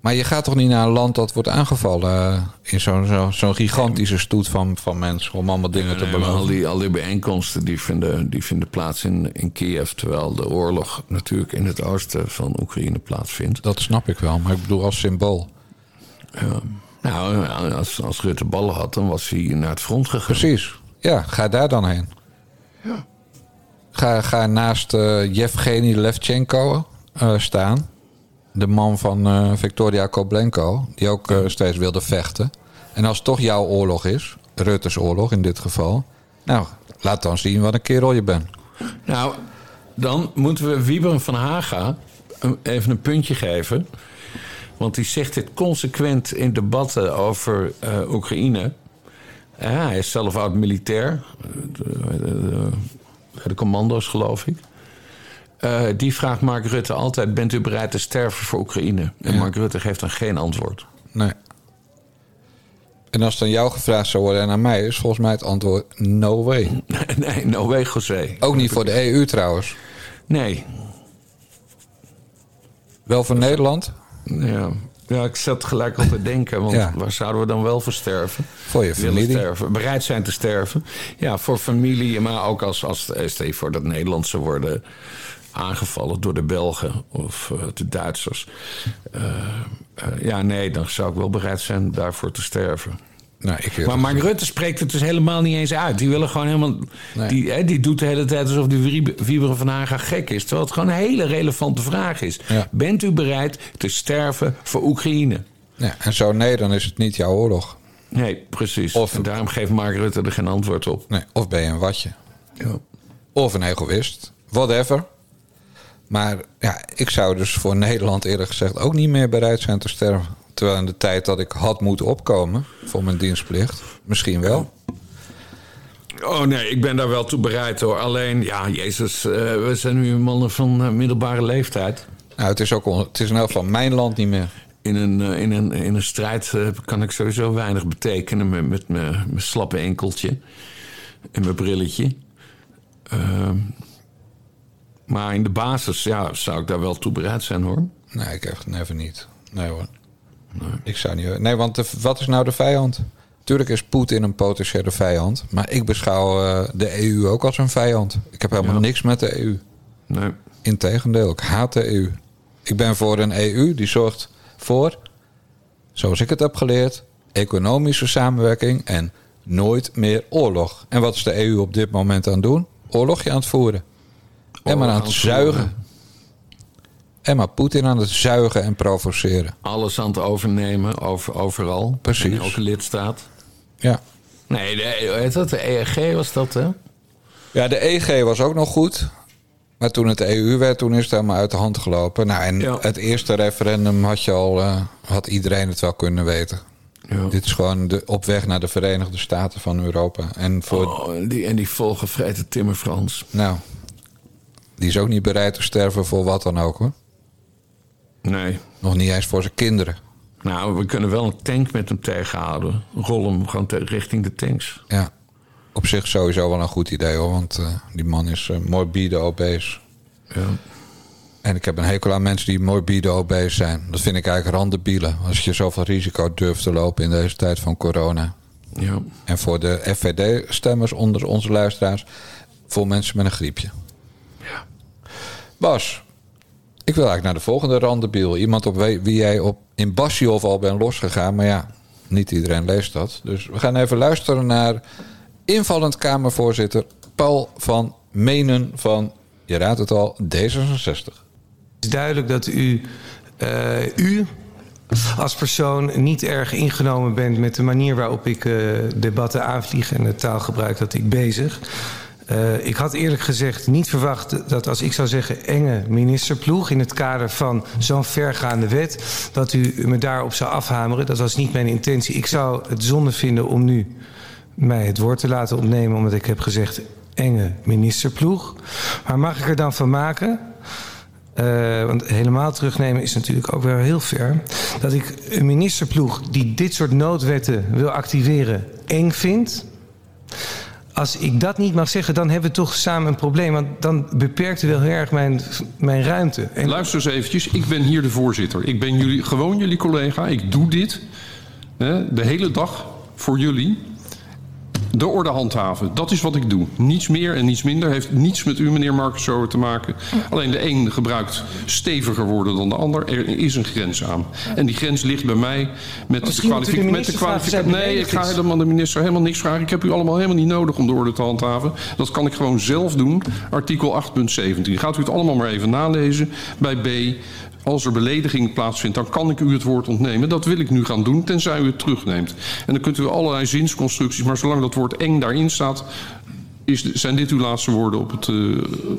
[SPEAKER 1] Maar je gaat toch niet naar een land dat wordt aangevallen eh, in zo'n zo, zo'n gigantische stoet van, van mensen om allemaal dingen te
[SPEAKER 2] maar al
[SPEAKER 1] beloven.
[SPEAKER 2] die, al die bijeenkomsten die vinden, die vinden plaats in, in Kiev... terwijl de oorlog natuurlijk in het oosten van Oekraïne plaatsvindt.
[SPEAKER 1] Dat snap ik wel, maar ik bedoel als symbool.
[SPEAKER 2] Nou, als, als Rutte ballen had, dan was hij naar het front gegaan.
[SPEAKER 1] Precies. Ja, ga daar dan heen. Ga, ga naast eh Yevgeny Levchenko eh, staan. De man van eh, Victoria Koblenko. Die ook eh, steeds wilde vechten. En als het toch jouw oorlog is. Rutte's oorlog in dit geval. Nou, laat dan zien wat een kerel je bent.
[SPEAKER 2] Nou, dan moeten we Wieberen van Haga een- even een puntje geven. Want die zegt dit consequent in debatten over eh, Oekraïne. Hij is zelf oud-militair. eh, de- de- de commando's, geloof ik. Eh, die vraagt Mark Rutte altijd: Bent u bereid te sterven voor Oekraïne? En Mark Rutte geeft dan geen antwoord.
[SPEAKER 1] Nee. En als het aan jou gevraagd zou worden en aan mij, is volgens mij het antwoord no way.
[SPEAKER 2] nee, no way, José.
[SPEAKER 1] Ook niet voor de EU trouwens.
[SPEAKER 2] Nee.
[SPEAKER 1] Wel voor Nederland,
[SPEAKER 2] Ja. ja, ik zat gelijk al te denken. Want
[SPEAKER 1] Ja.
[SPEAKER 2] waar zouden we dan wel voor sterven?
[SPEAKER 1] voor je familie.
[SPEAKER 2] sterven, bereid zijn te sterven. Ja, voor familie, maar ook als, als eh, stel voor dat Nederland zou worden aangevallen door de Belgen of eh, de Duitsers. Eh, eh, ja, nee, dan zou ik wel bereid zijn daarvoor te sterven.
[SPEAKER 1] Nou, ik
[SPEAKER 2] Maar Mark Rutte spreekt het dus helemaal niet eens uit. Die willen gewoon helemaal.
[SPEAKER 1] Nee.
[SPEAKER 2] Die, hè, die doet de hele tijd alsof die Wiebe- Wieberen van Haga gek is. Terwijl het gewoon een hele relevante vraag is.
[SPEAKER 1] Ja.
[SPEAKER 2] Bent u bereid te sterven voor Oekraïne?
[SPEAKER 1] Ja, en zo nee, dan is het niet jouw oorlog.
[SPEAKER 2] Nee, precies.
[SPEAKER 1] Of-
[SPEAKER 2] en daarom geeft Mark Rutte er geen antwoord op.
[SPEAKER 1] Nee, of ben je een watje.
[SPEAKER 2] Ja.
[SPEAKER 1] Of een egoïst. Whatever. Maar ja, ik zou dus voor Nederland eerlijk gezegd ook niet meer bereid zijn te sterven. Terwijl in de tijd dat ik had moeten opkomen voor mijn dienstplicht, misschien wel.
[SPEAKER 2] Oh nee, ik ben daar wel toe bereid hoor. Alleen, ja, Jezus, eh, we zijn nu mannen van eh, middelbare leeftijd.
[SPEAKER 1] Nou, het is ook het is in elk geval mijn land niet meer.
[SPEAKER 2] In een, eh, in een, in een strijd kan ik sowieso weinig betekenen met, met mijn mijn slappe enkeltje en mijn brilletje. Maar in de basis ja, zou ik daar wel toe bereid zijn hoor.
[SPEAKER 1] Nee, ik echt never niet. Nee hoor. Ik zou niet. Nee, want de- wat is nou de vijand? Tuurlijk is Poetin een potentiële vijand. Maar ik beschouw eh, de EU ook als een vijand. Ik heb helemaal
[SPEAKER 2] Ja.
[SPEAKER 1] niks met de EU.
[SPEAKER 2] Nee.
[SPEAKER 1] Integendeel, ik haat de EU. Ik ben voor een EU die zorgt voor, zoals ik het heb geleerd, economische samenwerking en nooit meer oorlog. En wat is de EU op dit moment aan het doen? Oorlogje aan het voeren. En maar aan het zuigen. En maar Poetin aan het zuigen en provoceren.
[SPEAKER 2] Alles aan het overnemen, over, overal.
[SPEAKER 1] Precies.
[SPEAKER 2] In elke lidstaat.
[SPEAKER 1] Ja.
[SPEAKER 2] Nee, de, heet dat? de ERG was dat hè?
[SPEAKER 1] Ja, de EG was ook nog goed. Maar toen het EU werd, toen is het helemaal uit de hand gelopen. Nou, en
[SPEAKER 2] Ja.
[SPEAKER 1] het eerste referendum had je al, eh, had iedereen het wel kunnen weten.
[SPEAKER 2] Ja.
[SPEAKER 1] Dit is gewoon de, op weg naar de Verenigde Staten van Europa. En voor,
[SPEAKER 2] Oh, en die, en die volgevreten Timmer Frans.
[SPEAKER 1] nou, die is ook niet bereid te sterven voor wat dan ook hoor.
[SPEAKER 2] Nee.
[SPEAKER 1] Nog niet eens voor zijn kinderen.
[SPEAKER 2] Nou, we kunnen wel een tank met hem tegenhouden. Rol hem gewoon richting de tanks.
[SPEAKER 1] Ja, op zich sowieso wel een goed idee hoor. Want eh, die man is eh, morbide obese.
[SPEAKER 2] Ja.
[SPEAKER 1] En ik heb een hekel aan mensen die morbide obese zijn. Dat vind ik eigenlijk randebielen. Als je zoveel risico durft te lopen in deze tijd van corona.
[SPEAKER 2] ja.
[SPEAKER 1] En voor de FVD-stemmers onder onze luisteraars... voor mensen met een griepje. Bas, ik wil eigenlijk naar de volgende randebiel. Iemand op wie wie jij op, in Bassiof al bent losgegaan. Maar ja, niet iedereen leest dat. Dus we gaan even luisteren naar invallend Kamervoorzitter... Paul van Menen van, je raadt het al, D66.
[SPEAKER 8] Het is duidelijk dat u, eh, u als persoon niet erg ingenomen bent met de manier waarop ik eh, debatten aanvlieg en het taalgebruik dat ik bezig. Eh, ik had eerlijk gezegd niet verwacht dat als ik zou zeggen enge ministerploeg in het kader van zo'n vergaande wet, dat u me daarop zou afhameren. Dat was niet mijn intentie. Ik zou het zonde vinden om nu mij het woord te laten opnemen omdat ik heb gezegd enge ministerploeg. Maar mag ik er dan van maken eh, want helemaal terugnemen is natuurlijk ook weer heel ver. Dat ik een ministerploeg die dit soort noodwetten wil activeren eng vind. Als ik dat niet mag zeggen, dan hebben we toch samen een probleem. Want dan beperkt wel heel erg mijn, mijn ruimte.
[SPEAKER 9] Luister eens eventjes, ik ben hier de voorzitter. Ik ben jullie, gewoon jullie collega. Ik doe dit hè, de hele dag voor jullie. De orde handhaven, dat is wat ik doe. Niets meer en niets minder. Heeft niets met u, meneer Marcus, te maken. Alleen de een gebruikt steviger woorden dan de ander. Er is een grens aan. En die grens ligt bij mij met de
[SPEAKER 8] Misschien
[SPEAKER 9] kwalificatie. Met de kwalificatie. Nee, ik ga helemaal de minister helemaal niks vragen. Ik heb u allemaal helemaal niet nodig om de orde te handhaven. Dat kan ik gewoon zelf doen. Artikel 8.17. Gaat u het allemaal maar even nalezen. Bij B. Als er belediging plaatsvindt, dan kan ik u het woord ontnemen. Dat wil ik nu gaan doen, tenzij u het terugneemt. En dan kunt u allerlei zinsconstructies, maar zolang dat woord eng daarin staat, is, zijn dit uw laatste woorden op het,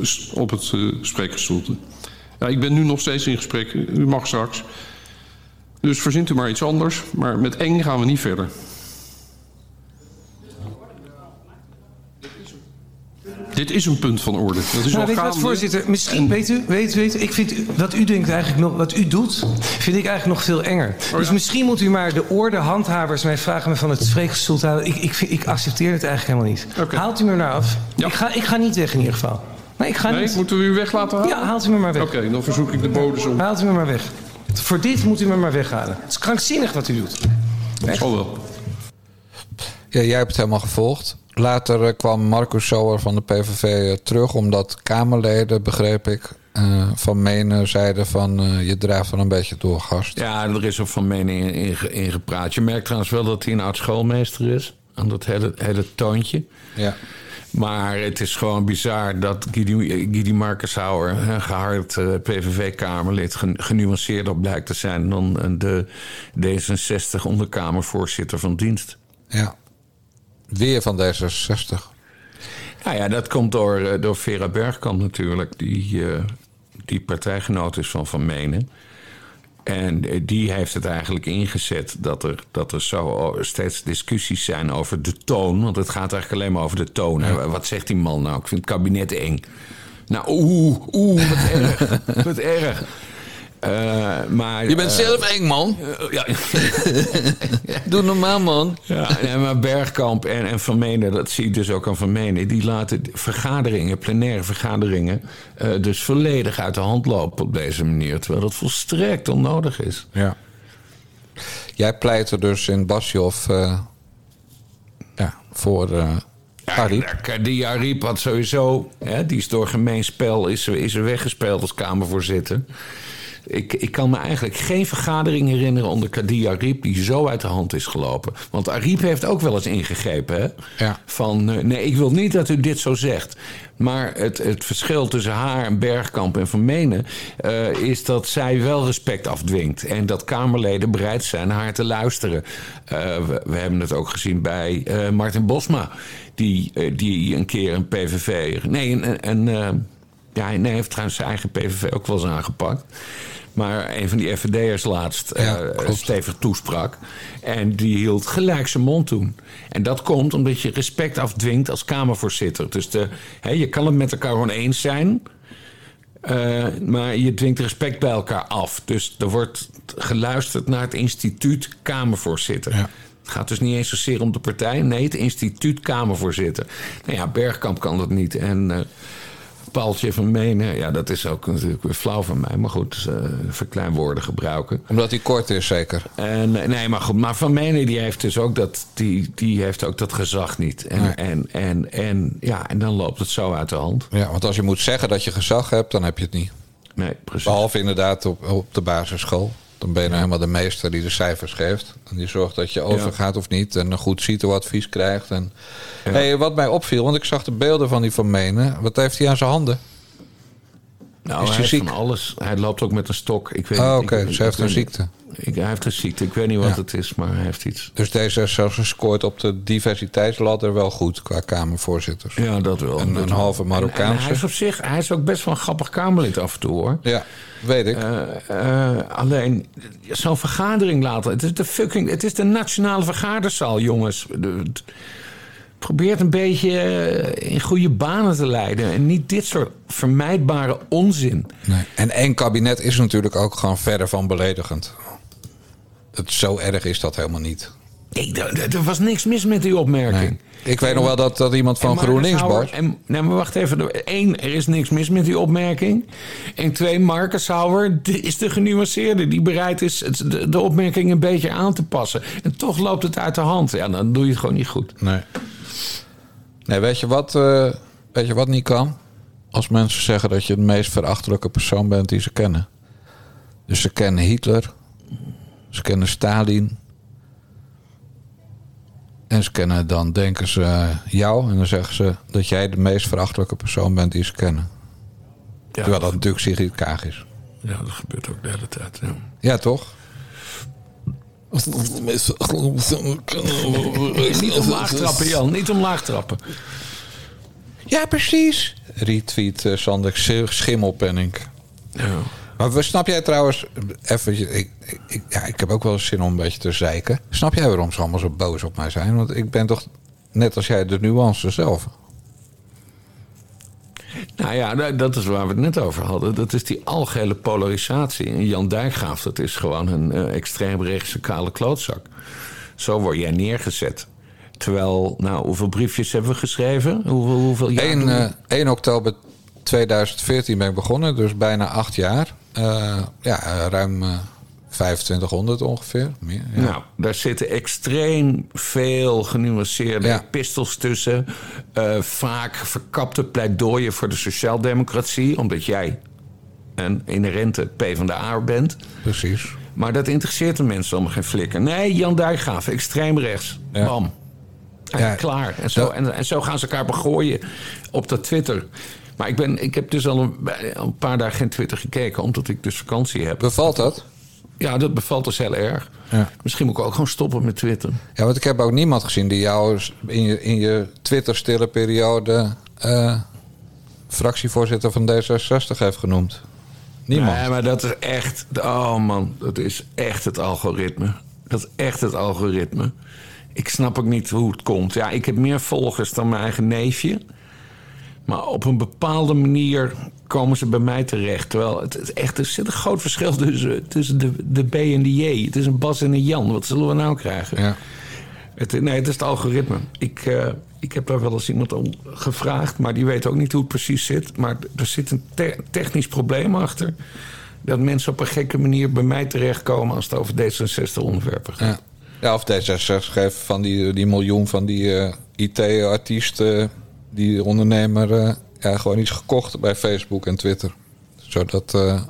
[SPEAKER 9] s- op het eh, spreekgestoelte. Ja, ik ben nu nog steeds in gesprek. U mag straks. Dus verzint u maar iets anders. Maar met eng gaan we niet verder. Dit is een punt van orde. Dat is
[SPEAKER 8] Nou,
[SPEAKER 9] al
[SPEAKER 8] weet wat, voorzitter? Misschien, weet u, weet, weet, u, ik vind wat u denkt eigenlijk nog, wat u doet, vind ik eigenlijk nog veel enger. Dus misschien moet u maar de orde handhavers mij vragen me van het spreekgestoel te halen. Ik, ik, vind- ik accepteer het eigenlijk helemaal niet. Haalt u me nou af?
[SPEAKER 9] Ja.
[SPEAKER 8] Ik, ga, ik ga niet weg in ieder geval. Nee, ik ga
[SPEAKER 9] Nee,
[SPEAKER 8] niet.
[SPEAKER 9] moeten we u weg laten halen?
[SPEAKER 8] Ja, haalt u me maar weg.
[SPEAKER 9] Oké, dan verzoek ik de bodes om.
[SPEAKER 8] Haalt u me maar weg. Voor dit moet u me maar weghalen. Het is krankzinnig wat u doet.
[SPEAKER 9] Dat zal wel.
[SPEAKER 1] Ja, jij hebt het helemaal gevolgd. Later eh, kwam Marcus Sauer van de PVV eh, terug... omdat Kamerleden, begreep ik, eh, van Menen zeiden van... je drijft wel een beetje door, gast.
[SPEAKER 2] Ja, er is ook van mening in, in, ge- in gepraat. Je merkt trouwens wel dat hij een oud schoolmeester is. Aan dat hele, hele toontje.
[SPEAKER 1] Ja.
[SPEAKER 2] Maar het is gewoon bizar dat Guidy, Guidy Markenshauer, een gehard eh, PVV-Kamerlid, gen- genuanceerder blijkt te zijn dan de D66 onderkamervoorzitter van dienst.
[SPEAKER 1] ja. Weer van D66.
[SPEAKER 2] Nou ja, dat komt door, eh, door Vera Bergkamp natuurlijk, die, eh, die partijgenoot is van Van Menen. En eh, die heeft het eigenlijk ingezet dat er, dat er zo steeds discussies zijn over de toon. Want het gaat eigenlijk alleen maar over de toon. hè. Wat zegt die man nou? Ik vind het kabinet eng. Nou, oeh, oeh, wat erg. wat erg. Eh, maar,
[SPEAKER 1] Je bent
[SPEAKER 2] eh,
[SPEAKER 1] zelf eng, man.
[SPEAKER 2] ja,
[SPEAKER 1] Doe normaal, man.
[SPEAKER 2] ja, nee, maar Bergkamp en, en Van Menen, dat zie ik dus ook aan Van Menen... die laten vergaderingen, plenaire vergaderingen... eh, dus volledig uit de hand lopen op deze manier... terwijl dat volstrekt onnodig is.
[SPEAKER 1] Ja. Jij pleitte dus in Basjof eh, ja, voor eh Ariep.
[SPEAKER 2] Ja, die Ariep had sowieso... Hè, die is door gemeen spel is, is er weggespeeld als Kamervoorzitter. Ik, ik kan me eigenlijk geen vergadering herinneren onder Kadir Ariep... die zo uit de hand is gelopen. Want Ariep heeft ook wel eens ingegrepen. Hè?
[SPEAKER 1] Ja.
[SPEAKER 2] Van, eh, nee, ik wil niet dat u dit zo zegt. Maar het, het verschil tussen haar en Bergkamp en Van Menen... eh, is dat zij wel respect afdwingt. En dat Kamerleden bereid zijn haar te luisteren. Eh, we, we hebben het ook gezien bij Martin Bosma... Die, die een keer een PVV... Nee, een, een, ja, nee, hij heeft trouwens zijn eigen PVV ook wel eens aangepakt. Maar een van die FVD'ers laatst
[SPEAKER 1] Ja,
[SPEAKER 2] eh, stevig toesprak. En die hield gelijk zijn mond toen. En dat komt omdat je respect afdwingt als Kamervoorzitter. Dus de, hè, je kan het met elkaar gewoon eens zijn. eh, maar je dwingt respect bij elkaar af. Dus er wordt geluisterd naar het instituut Kamervoorzitter.
[SPEAKER 1] Ja.
[SPEAKER 2] Het gaat dus niet eens zozeer om de partij. Nee, het instituut Kamervoorzitter. Nou ja, Bergkamp kan dat niet. En eh Paaltje van Menen, ja, dat is ook natuurlijk weer flauw van mij. Maar goed, eh verkleinwoorden gebruiken.
[SPEAKER 1] Omdat hij kort is, zeker.
[SPEAKER 2] En, nee, maar goed. Maar Van Menen die heeft dus ook dat, die, die heeft ook dat gezag niet. En, en, en, en, ja, en dan loopt het zo uit de hand.
[SPEAKER 1] Ja, want als je moet zeggen dat je gezag hebt, dan heb je het niet.
[SPEAKER 2] Nee, precies.
[SPEAKER 1] Behalve inderdaad op, op de basisschool. Dan ben je nou helemaal de meester die de cijfers geeft. En die zorgt dat je overgaat of niet. En een goed CITO-advies krijgt. En... Hey, wat mij opviel, want ik zag de beelden van die Van Menen. Wat heeft hij aan zijn handen?
[SPEAKER 2] Nou,
[SPEAKER 1] is
[SPEAKER 2] hij
[SPEAKER 1] hij
[SPEAKER 2] van alles. Hij loopt ook met een stok. Ik weet
[SPEAKER 1] Oh,
[SPEAKER 2] niet,
[SPEAKER 1] oké, dus hij heeft een ziekte.
[SPEAKER 2] Ik, hij heeft een ziekte. Ik weet niet wat
[SPEAKER 1] Ja.
[SPEAKER 2] het is, maar hij heeft iets.
[SPEAKER 1] Dus deze is zelfs gescoord op de diversiteitsladder wel goed qua Kamervoorzitters.
[SPEAKER 2] Ja, dat wel.
[SPEAKER 1] Een-
[SPEAKER 2] Dat
[SPEAKER 1] een
[SPEAKER 2] wel.
[SPEAKER 1] halve
[SPEAKER 2] En-
[SPEAKER 1] Marokkaanse.
[SPEAKER 2] En, hij is op zich, hij is ook best wel een grappig Kamerlid af en toe hoor.
[SPEAKER 1] Ja, weet ik.
[SPEAKER 2] Eh, eh, alleen, zo'n vergadering laten. Het is de fucking. Het is de nationale vergaderzaal, jongens. De- Probeer het een beetje eh, in goede banen te leiden. En niet dit soort vermijdbare onzin.
[SPEAKER 1] Nee. En één kabinet is natuurlijk ook gewoon verder van beledigend. Het, zo erg is dat helemaal niet.
[SPEAKER 2] Nee, er, was niks mis met die opmerking.
[SPEAKER 1] Nee. Ik weet nog wel dat, dat iemand van GroenLinks was.
[SPEAKER 2] En, nee, maar wacht even. Eén, er is niks mis met die opmerking. En twee, Marcus die is de genuanceerde. Die bereid is het- de, de opmerking een beetje aan te passen. En toch loopt het uit de hand. Ja, dan doe je het gewoon niet goed.
[SPEAKER 1] Nee. Nee, weet je wat, eh, weet je wat niet kan? Als mensen zeggen dat je de meest verachtelijke persoon bent die ze kennen. Dus ze kennen Hitler. Ze kennen Stalin. En ze kennen dan, denken ze, jou. En dan zeggen ze dat jij de meest verachtelijke persoon bent die ze kennen. Terwijl dat natuurlijk Sigrid Kaag is.
[SPEAKER 2] Ja, dat gebeurt ook de hele tijd. Ja.
[SPEAKER 1] Ja, toch?
[SPEAKER 2] Niet omlaag trappen, Jan. Niet omlaag trappen.
[SPEAKER 1] Ja, precies. Retweet uh, Sander Sch- Schimmelpenning.
[SPEAKER 2] Ja.
[SPEAKER 1] Maar snap jij trouwens, even, ik, ik, ja, ik heb ook wel zin om een beetje te zeiken. Snap jij waarom ze allemaal zo boos op mij zijn? Want ik ben toch, net als jij, de nuance zelf.
[SPEAKER 2] Nou ja, da- dat is waar we het net over hadden. Dat is die algehele polarisatie. En Jan Dijkgraaf, dat is gewoon een eh, extreemrechtse kale klootzak. Zo word jij neergezet. Terwijl, nou, hoeveel briefjes hebben we geschreven? Hoeveel, hoeveel jaar
[SPEAKER 1] 1,
[SPEAKER 2] doen we?
[SPEAKER 1] eh 1 oktober 2014 ben ik begonnen, dus bijna acht jaar. Eh, ja, ruim 2500 ongeveer. Meer, ja.
[SPEAKER 2] Nou, daar zitten extreem veel genuanceerde
[SPEAKER 1] Ja.
[SPEAKER 2] pistels tussen. Eh, vaak verkapte pleidooien voor de sociaaldemocratie. Omdat jij een inherente PvdA bent.
[SPEAKER 1] Precies.
[SPEAKER 2] Maar dat interesseert de mensen allemaal geen flikker. Nee, Jan Dijkgraaf, extreem rechts.
[SPEAKER 1] Ja.
[SPEAKER 2] Bam. En
[SPEAKER 1] Ja.
[SPEAKER 2] klaar. En zo,
[SPEAKER 1] Dat-
[SPEAKER 2] en, en zo gaan ze elkaar begooien op dat Twitter. Maar ik, ben, ik heb dus al een, al een paar dagen geen Twitter gekeken... omdat ik dus vakantie heb.
[SPEAKER 1] Bevalt dat?
[SPEAKER 2] Ja, dat bevalt dus heel erg.
[SPEAKER 1] Ja.
[SPEAKER 2] Misschien moet ik ook gewoon stoppen met Twitter.
[SPEAKER 1] Ja, want ik heb ook niemand gezien die jou in je, in je Twitter-stille periode eh, fractievoorzitter van D66 heeft genoemd. Niemand.
[SPEAKER 2] Nee, maar dat is echt... Oh man, dat is echt het algoritme. Dat is echt het algoritme. Ik snap ook niet hoe het komt. Ja, ik heb meer volgers dan mijn eigen neefje. Maar op een bepaalde manier komen ze bij mij terecht. Terwijl het is echt, er zit een groot verschil tussen, tussen de, de B en de J. Het is een Bas en een Jan. Wat zullen we nou krijgen?
[SPEAKER 1] Ja.
[SPEAKER 2] Het, nee, het is het algoritme. Ik, eh, ik heb daar wel eens iemand om gevraagd, maar die weet ook niet hoe het precies zit. Maar er zit een te- technisch probleem achter. Dat mensen op een gekke manier bij mij terechtkomen als het over D66 onderwerpen gaat.
[SPEAKER 1] Ja. ja, of D66 geeft van die, die miljoen van die eh, IT-artiesten, die ondernemer, eh, ja, gewoon iets gekocht bij Facebook en Twitter. Zodat eh,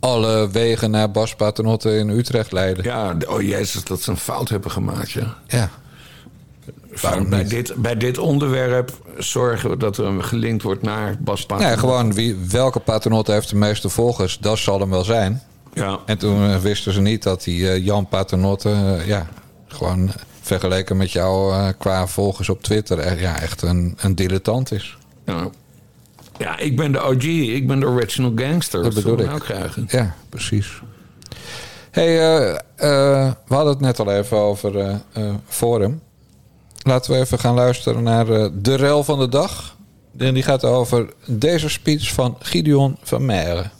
[SPEAKER 1] alle wegen naar Bas Paternotte in Utrecht leiden.
[SPEAKER 2] Ja, oh jezus, dat ze een fout hebben gemaakt, ja.
[SPEAKER 1] Ja. Waarom
[SPEAKER 2] bij, dit, bij dit onderwerp zorgen we dat er gelinkt wordt naar Bas Paternotte.
[SPEAKER 1] Nee, gewoon wie, welke Paternotte heeft de meeste volgers, dat zal hem wel zijn.
[SPEAKER 2] Ja.
[SPEAKER 1] En toen eh, wisten ze niet dat die Jan Paternotte, ja, gewoon vergeleken met jou eh, qua volgers op Twitter, ja, echt een, een dilettant is.
[SPEAKER 2] Ja. ja, ik ben de OG, ik ben de original gangster.
[SPEAKER 1] Dat bedoel ik.
[SPEAKER 2] nou krijgen?
[SPEAKER 1] Ja, precies. hey, eh, eh, we hadden het net al even over Forum. Laten we even gaan luisteren naar de rel van de dag. En die gaat over deze speech van Gideon van Meijeren.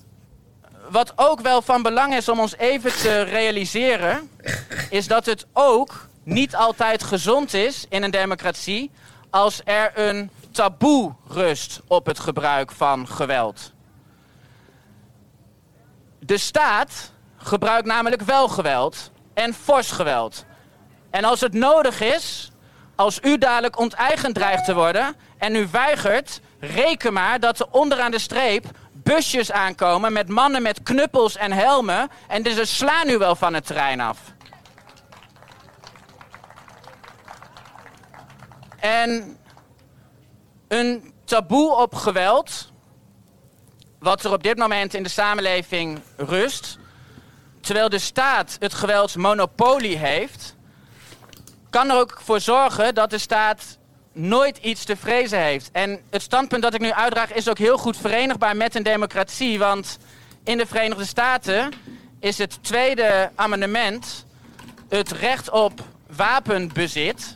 [SPEAKER 10] Wat ook wel van belang is om ons even te realiseren, is dat het ook niet altijd gezond is in een democratie als er een taboe rust op het gebruik van geweld. De staat gebruikt namelijk wel geweld en fors geweld. En als het nodig is, als u dadelijk onteigend dreigt te worden en u weigert, reken maar dat er onderaan de streep busjes aankomen met mannen met knuppels en helmen en dus ze slaan u wel van het terrein af. En een taboe op geweld, wat er op dit moment in de samenleving rust, terwijl de staat het geweldsmonopolie heeft, kan er ook voor zorgen dat de staat nooit iets te vrezen heeft. En het standpunt dat ik nu uitdraag is ook heel goed verenigbaar met een democratie. Want in de Verenigde Staten is het tweede amendement het recht op wapenbezit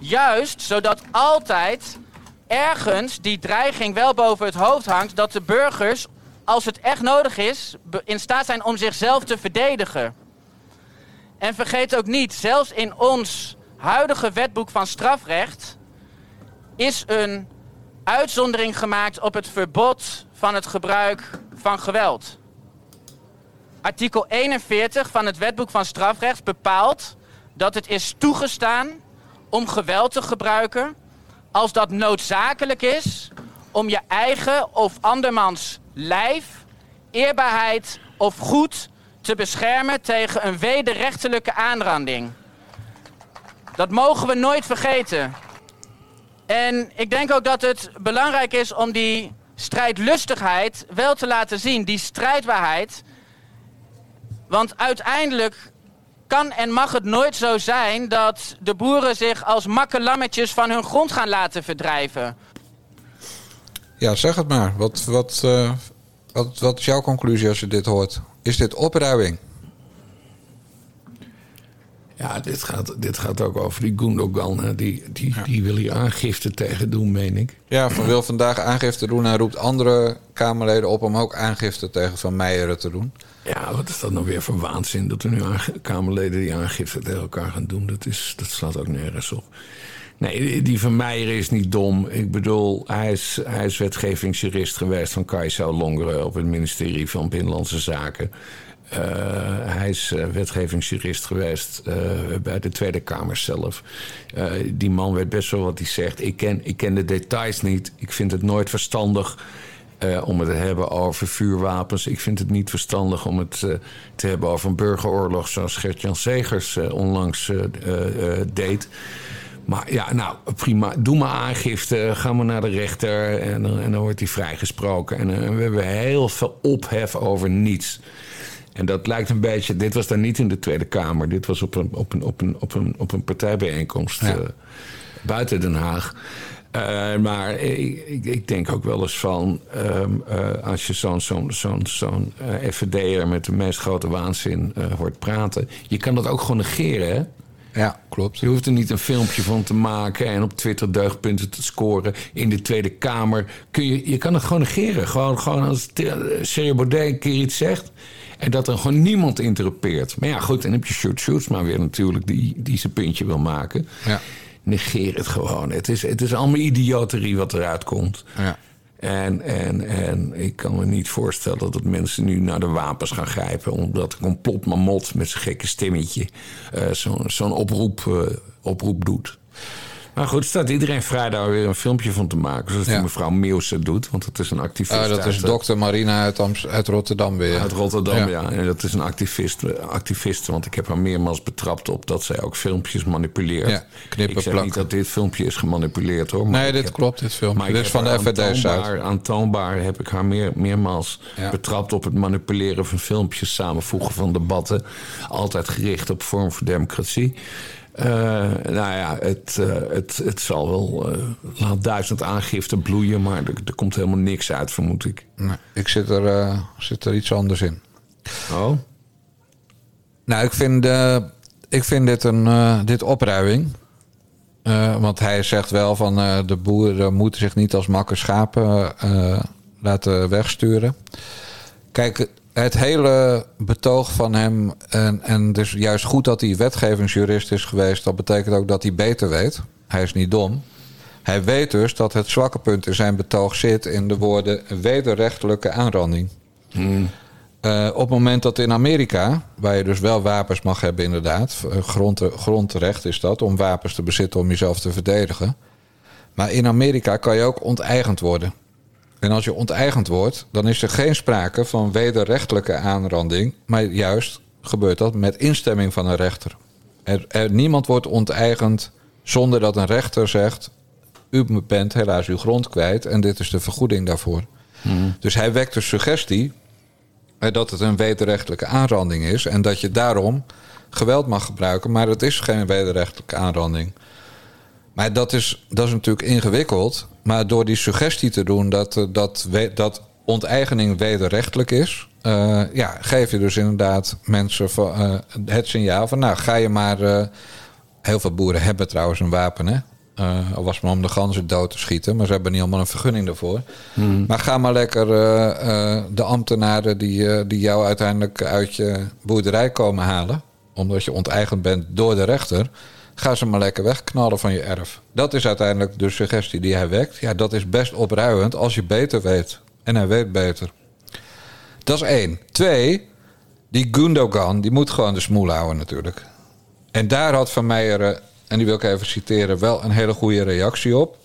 [SPEAKER 10] Juist zodat altijd ergens die dreiging wel boven het hoofd hangt dat de burgers, als het echt nodig is, in staat zijn om zichzelf te verdedigen. En vergeet ook niet, zelfs in ons huidige wetboek van strafrecht is een uitzondering gemaakt op het verbod van het gebruik van geweld. Artikel 41 van het wetboek van strafrecht bepaalt dat het is toegestaan om geweld te gebruiken als dat noodzakelijk is om je eigen of andermans lijf, eerbaarheid of goed te beschermen tegen een wederrechtelijke aanranding. Dat mogen we nooit vergeten. En ik denk ook dat het belangrijk is om die strijdlustigheid wel te laten zien, die strijdbaarheid. Want uiteindelijk kan en mag het nooit zo zijn dat de boeren zich als makkelammetjes van hun grond gaan laten verdrijven.
[SPEAKER 1] Ja, zeg het maar. Wat, wat, eh, wat, wat is jouw conclusie als je dit hoort? Is dit opruiming?
[SPEAKER 2] Ja, dit gaat, dit gaat ook over die Gundogan. hè. Die, die, die wil hier aangifte tegen doen, meen ik.
[SPEAKER 1] Ja, Van wil vandaag aangifte doen en roept andere Kamerleden op om ook aangifte tegen Van Meijeren te doen.
[SPEAKER 2] Ja, wat is dat nou weer voor waanzin dat er nu Kamerleden die aangifte tegen elkaar gaan doen? Dat, is, dat slaat ook nergens op. Nee, die- die van Meijer is niet dom. Ik bedoel, hij is, hij is wetgevingsjurist geweest van Kajsa Longeren op het ministerie van Binnenlandse Zaken. Eh, hij is eh, wetgevingsjurist geweest eh, bij de Tweede Kamer zelf. Die man weet best wel wat hij zegt. Ik ken, ik ken de details niet. Ik vind het nooit verstandig om het te hebben over vuurwapens. Ik vind het niet verstandig om het te hebben over een burgeroorlog... zoals Gert-Jan Segers onlangs deed. Maar ja, nou, prima. Doe maar aangifte. Ga maar naar de rechter. En, dan- en dan wordt hij vrijgesproken. En eh, we hebben heel veel ophef over niets. En dat lijkt een beetje. Dit was dan niet in de Tweede Kamer. Dit was op een, op een, op een, op een, op een partijbijeenkomst eh, buiten Den Haag. Eh, maar ik, ik, ik denk ook wel eens van. ehm, eh, als je zo'n zo'n zo'n zo'n FVD'er met de meest grote waanzin hoort praten. Je kan dat ook gewoon negeren, hè?
[SPEAKER 1] Ja, klopt.
[SPEAKER 2] Je hoeft er niet een filmpje van te maken en op Twitter deugdpunten te scoren. In de Tweede Kamer kun je, je kan het gewoon negeren. Gewoon, gewoon als Thierry Baudet een keer iets zegt. En dat er gewoon niemand interrupeert. Maar ja, goed, dan heb je Short Shoots maar weer natuurlijk die, die zijn puntje wil maken.
[SPEAKER 1] Ja.
[SPEAKER 2] Negeer het gewoon. Het is, het is allemaal idioterie wat eruit komt.
[SPEAKER 1] Ja.
[SPEAKER 2] En, en, en ik kan me niet voorstellen dat mensen nu naar de wapens gaan grijpen. Omdat een complotmamot met zijn gekke stemmetje eh, zo'n zo'n oproep, eh, oproep doet. Maar goed, staat iedereen vrij daar weer een filmpje van te maken. Zoals die
[SPEAKER 1] Ja.
[SPEAKER 2] mevrouw Meeuwse doet. Want het is een activist.
[SPEAKER 1] Ah, dat is
[SPEAKER 2] uit, eh,
[SPEAKER 1] dokter Marina uit, Amst- uit Rotterdam weer.
[SPEAKER 2] uit Rotterdam, ja. En dat is een activist, activiste, want ik heb haar meermaals betrapt op dat zij ook filmpjes manipuleert.
[SPEAKER 1] Ja, knippen,
[SPEAKER 2] ik zeg
[SPEAKER 1] plakken.
[SPEAKER 2] niet dat dit filmpje is gemanipuleerd hoor. maar
[SPEAKER 1] Nee, dit
[SPEAKER 2] heb-
[SPEAKER 1] klopt, dit filmpje.
[SPEAKER 2] Maar
[SPEAKER 1] Dit is van de FVD Zuid.
[SPEAKER 2] aantoonbaar, aantoonbaar heb ik haar meer, meermaals
[SPEAKER 1] Ja.
[SPEAKER 2] betrapt op het manipuleren van filmpjes, samenvoegen van debatten. Altijd gericht op vorm voor democratie. Eh, nou ja, het, eh, het, het zal wel eh, laat duizend aangiften bloeien, maar er, er komt helemaal niks uit, vermoed ik.
[SPEAKER 1] Nee, ik zit er, zit er iets anders in.
[SPEAKER 2] Oh?
[SPEAKER 1] Nou, ik vind, ik vind dit een dit opruiming. Want hij zegt wel van de boeren moeten zich niet als makke schapen laten wegsturen. Kijk, het hele betoog van hem, en, en dus juist goed dat hij wetgevingsjurist is geweest, dat betekent ook dat hij beter weet. Hij is niet dom. Hij weet dus dat het zwakke punt in zijn betoog zit in de woorden wederrechtelijke aanranding. Eh, op het moment dat in Amerika, waar je dus wel wapens mag hebben, inderdaad, eh, grond, grondrecht is dat, om wapens te bezitten om jezelf te verdedigen. Maar in Amerika kan je ook onteigend worden. En als je onteigend wordt, dan is er geen sprake van wederrechtelijke aanranding, maar juist gebeurt dat met instemming van een rechter. Er, er- niemand wordt onteigend zonder dat een rechter zegt: U bent helaas uw grond kwijt en dit is de vergoeding daarvoor. Dus hij wekt de suggestie eh, dat het een wederrechtelijke aanranding is en dat je daarom geweld mag gebruiken, maar het is geen wederrechtelijke aanranding. Maar dat is, dat is natuurlijk ingewikkeld. Maar door die suggestie te doen dat, eh, dat, dat onteigening wederrechtelijk is, eh, ja, geef je dus inderdaad mensen van, eh, het signaal van, nou ga je maar Heel veel boeren hebben trouwens een wapen, hè? Al was het maar om de ganzen dood te schieten. Maar ze hebben niet allemaal een vergunning daarvoor. Maar ga maar lekker de ambtenaren die, die jou uiteindelijk uit je boerderij komen halen. Omdat je onteigend bent door de rechter. Ga ze maar lekker wegknallen van je erf. Dat is uiteindelijk de suggestie die hij wekt. Ja, dat is best opruiend als je beter weet. En hij weet beter. Dat is één. Twee, die Gundogan, die moet gewoon de smoel houden natuurlijk. En daar had Van Meijeren, en die wil ik even citeren, wel een hele goede reactie op.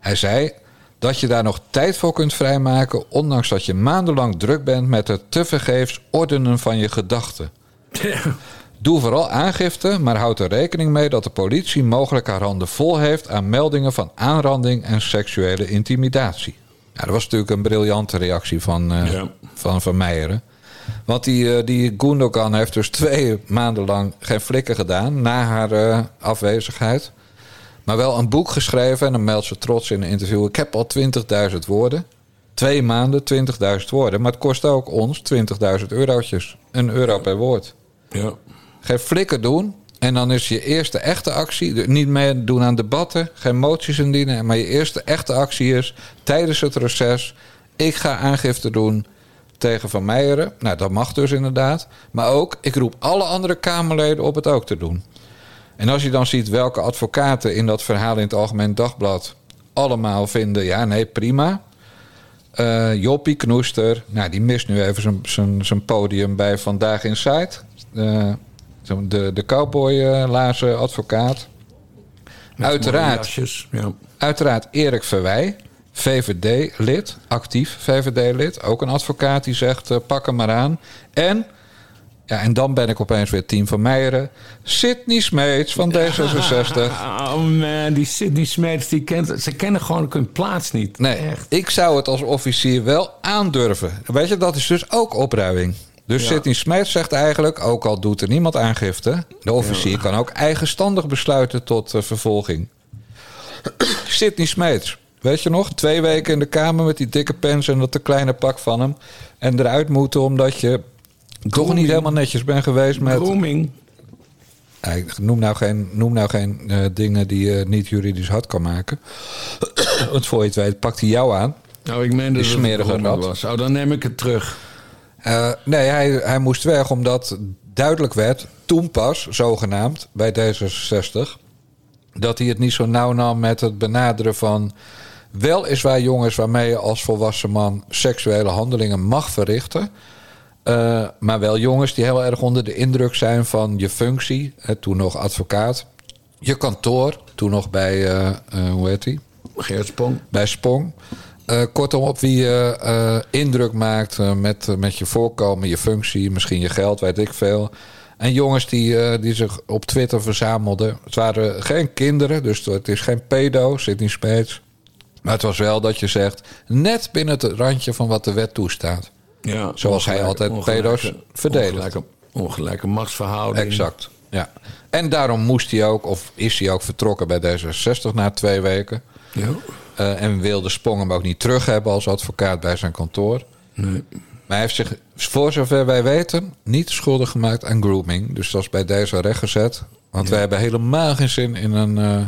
[SPEAKER 1] Hij zei dat je daar nog tijd voor kunt vrijmaken, ondanks dat je maandenlang druk bent met het tevergeefs ordenen van je gedachten. Doe vooral aangifte, maar houd er rekening mee dat de politie mogelijk haar handen vol heeft aan meldingen van aanranding en seksuele intimidatie. Ja, dat was natuurlijk een briljante reactie van
[SPEAKER 2] Ja.
[SPEAKER 1] van, van Meijeren. Want die, eh, die Gundogan heeft dus twee maanden lang geen flikken gedaan na haar eh, afwezigheid. Maar wel een boek geschreven en dan meldt ze trots in een interview. Ik heb al 20.000 woorden. Twee maanden, 20.000 woorden. Maar het kost ook ons 20.000 eurotjes. Een euro per woord.
[SPEAKER 2] Ja.
[SPEAKER 1] Geen flikken doen. En dan is je eerste echte actie. Niet meer doen aan debatten. Geen moties indienen. Maar je eerste echte actie is tijdens het reces. Ik ga aangifte doen tegen Van Meijeren. Nou, dat mag dus inderdaad. Maar ook, ik roep alle andere Kamerleden op het ook te doen. En als je dan ziet welke advocaten in dat verhaal in het Algemeen Dagblad allemaal vinden: ja, nee, prima. Eh, Joppie Knoester, nou, die mist nu even zijn- podium bij Vandaag Inside. Eh, zo de, de cowboy-lazen advocaat.
[SPEAKER 2] Met
[SPEAKER 1] Uiteraard.
[SPEAKER 2] Ja.
[SPEAKER 1] Uiteraard Erik Verwij, VVD-lid, actief VVD-lid. Ook een advocaat die zegt, eh, pak hem maar aan. En, ja, en dan ben ik opeens weer team van Meijeren. Sidney Smeets van D66.
[SPEAKER 2] Oh man, die Sidney Smeets, die kent, ze kennen gewoon hun plaats niet.
[SPEAKER 1] Nee, ik zou het als officier wel aandurven. Weet je, dat is dus ook opruiming. Dus
[SPEAKER 2] Ja.
[SPEAKER 1] Sidney zegt eigenlijk, ook al doet er niemand aangifte... de officier kan ook eigenstandig besluiten tot eh, vervolging. Sidney Smeets, weet je nog? Twee weken in de kamer met die dikke pens en dat te kleine pak van hem. En eruit moeten omdat je toch niet helemaal netjes bent geweest met...
[SPEAKER 2] Grooming.
[SPEAKER 1] Noem nou geen, noem nou geen eh, dingen die je niet juridisch hard kan maken. Want voor je het weet pakt hij jou aan.
[SPEAKER 2] Nou, ik meen dat het
[SPEAKER 1] smerige
[SPEAKER 2] was. Oh, dan neem ik het terug.
[SPEAKER 1] Eh, nee, hij, hij moest weg omdat duidelijk werd, toen pas, zogenaamd, bij D66, dat hij het niet zo nauw nam met het benaderen van weliswaar jongens waarmee je als volwassen man seksuele handelingen mag verrichten. eh, maar wel jongens die heel erg onder de indruk zijn van je functie, hè, toen nog advocaat, je kantoor, toen nog bij, eh, hoe heet die?
[SPEAKER 2] Geert Spong.
[SPEAKER 1] bij Spong. Eh, kortom, op wie je eh, indruk maakt eh, met, met je voorkomen, je functie, misschien je geld, weet ik veel. En jongens die, die zich op Twitter verzamelden. Het waren geen kinderen, dus het is geen pedo, zit niet Smeets. Maar het was wel dat je zegt, net binnen het randje van wat de wet toestaat.
[SPEAKER 2] Ja,
[SPEAKER 1] Zoals hij altijd pedo's verdedigt.
[SPEAKER 2] Ongelijke, ongelijke machtsverhouding.
[SPEAKER 1] Exact, ja. En daarom moest hij ook, of is hij ook vertrokken bij D66 na twee weken.
[SPEAKER 2] Ja.
[SPEAKER 1] Eh, en wilde Spong hem ook niet terug hebben als advocaat bij zijn kantoor.
[SPEAKER 2] Nee.
[SPEAKER 1] Maar hij heeft zich, voor zover wij weten, niet schuldig gemaakt aan grooming. Dus dat is bij deze rechtgezet. Want wij hebben helemaal geen zin in een. eh,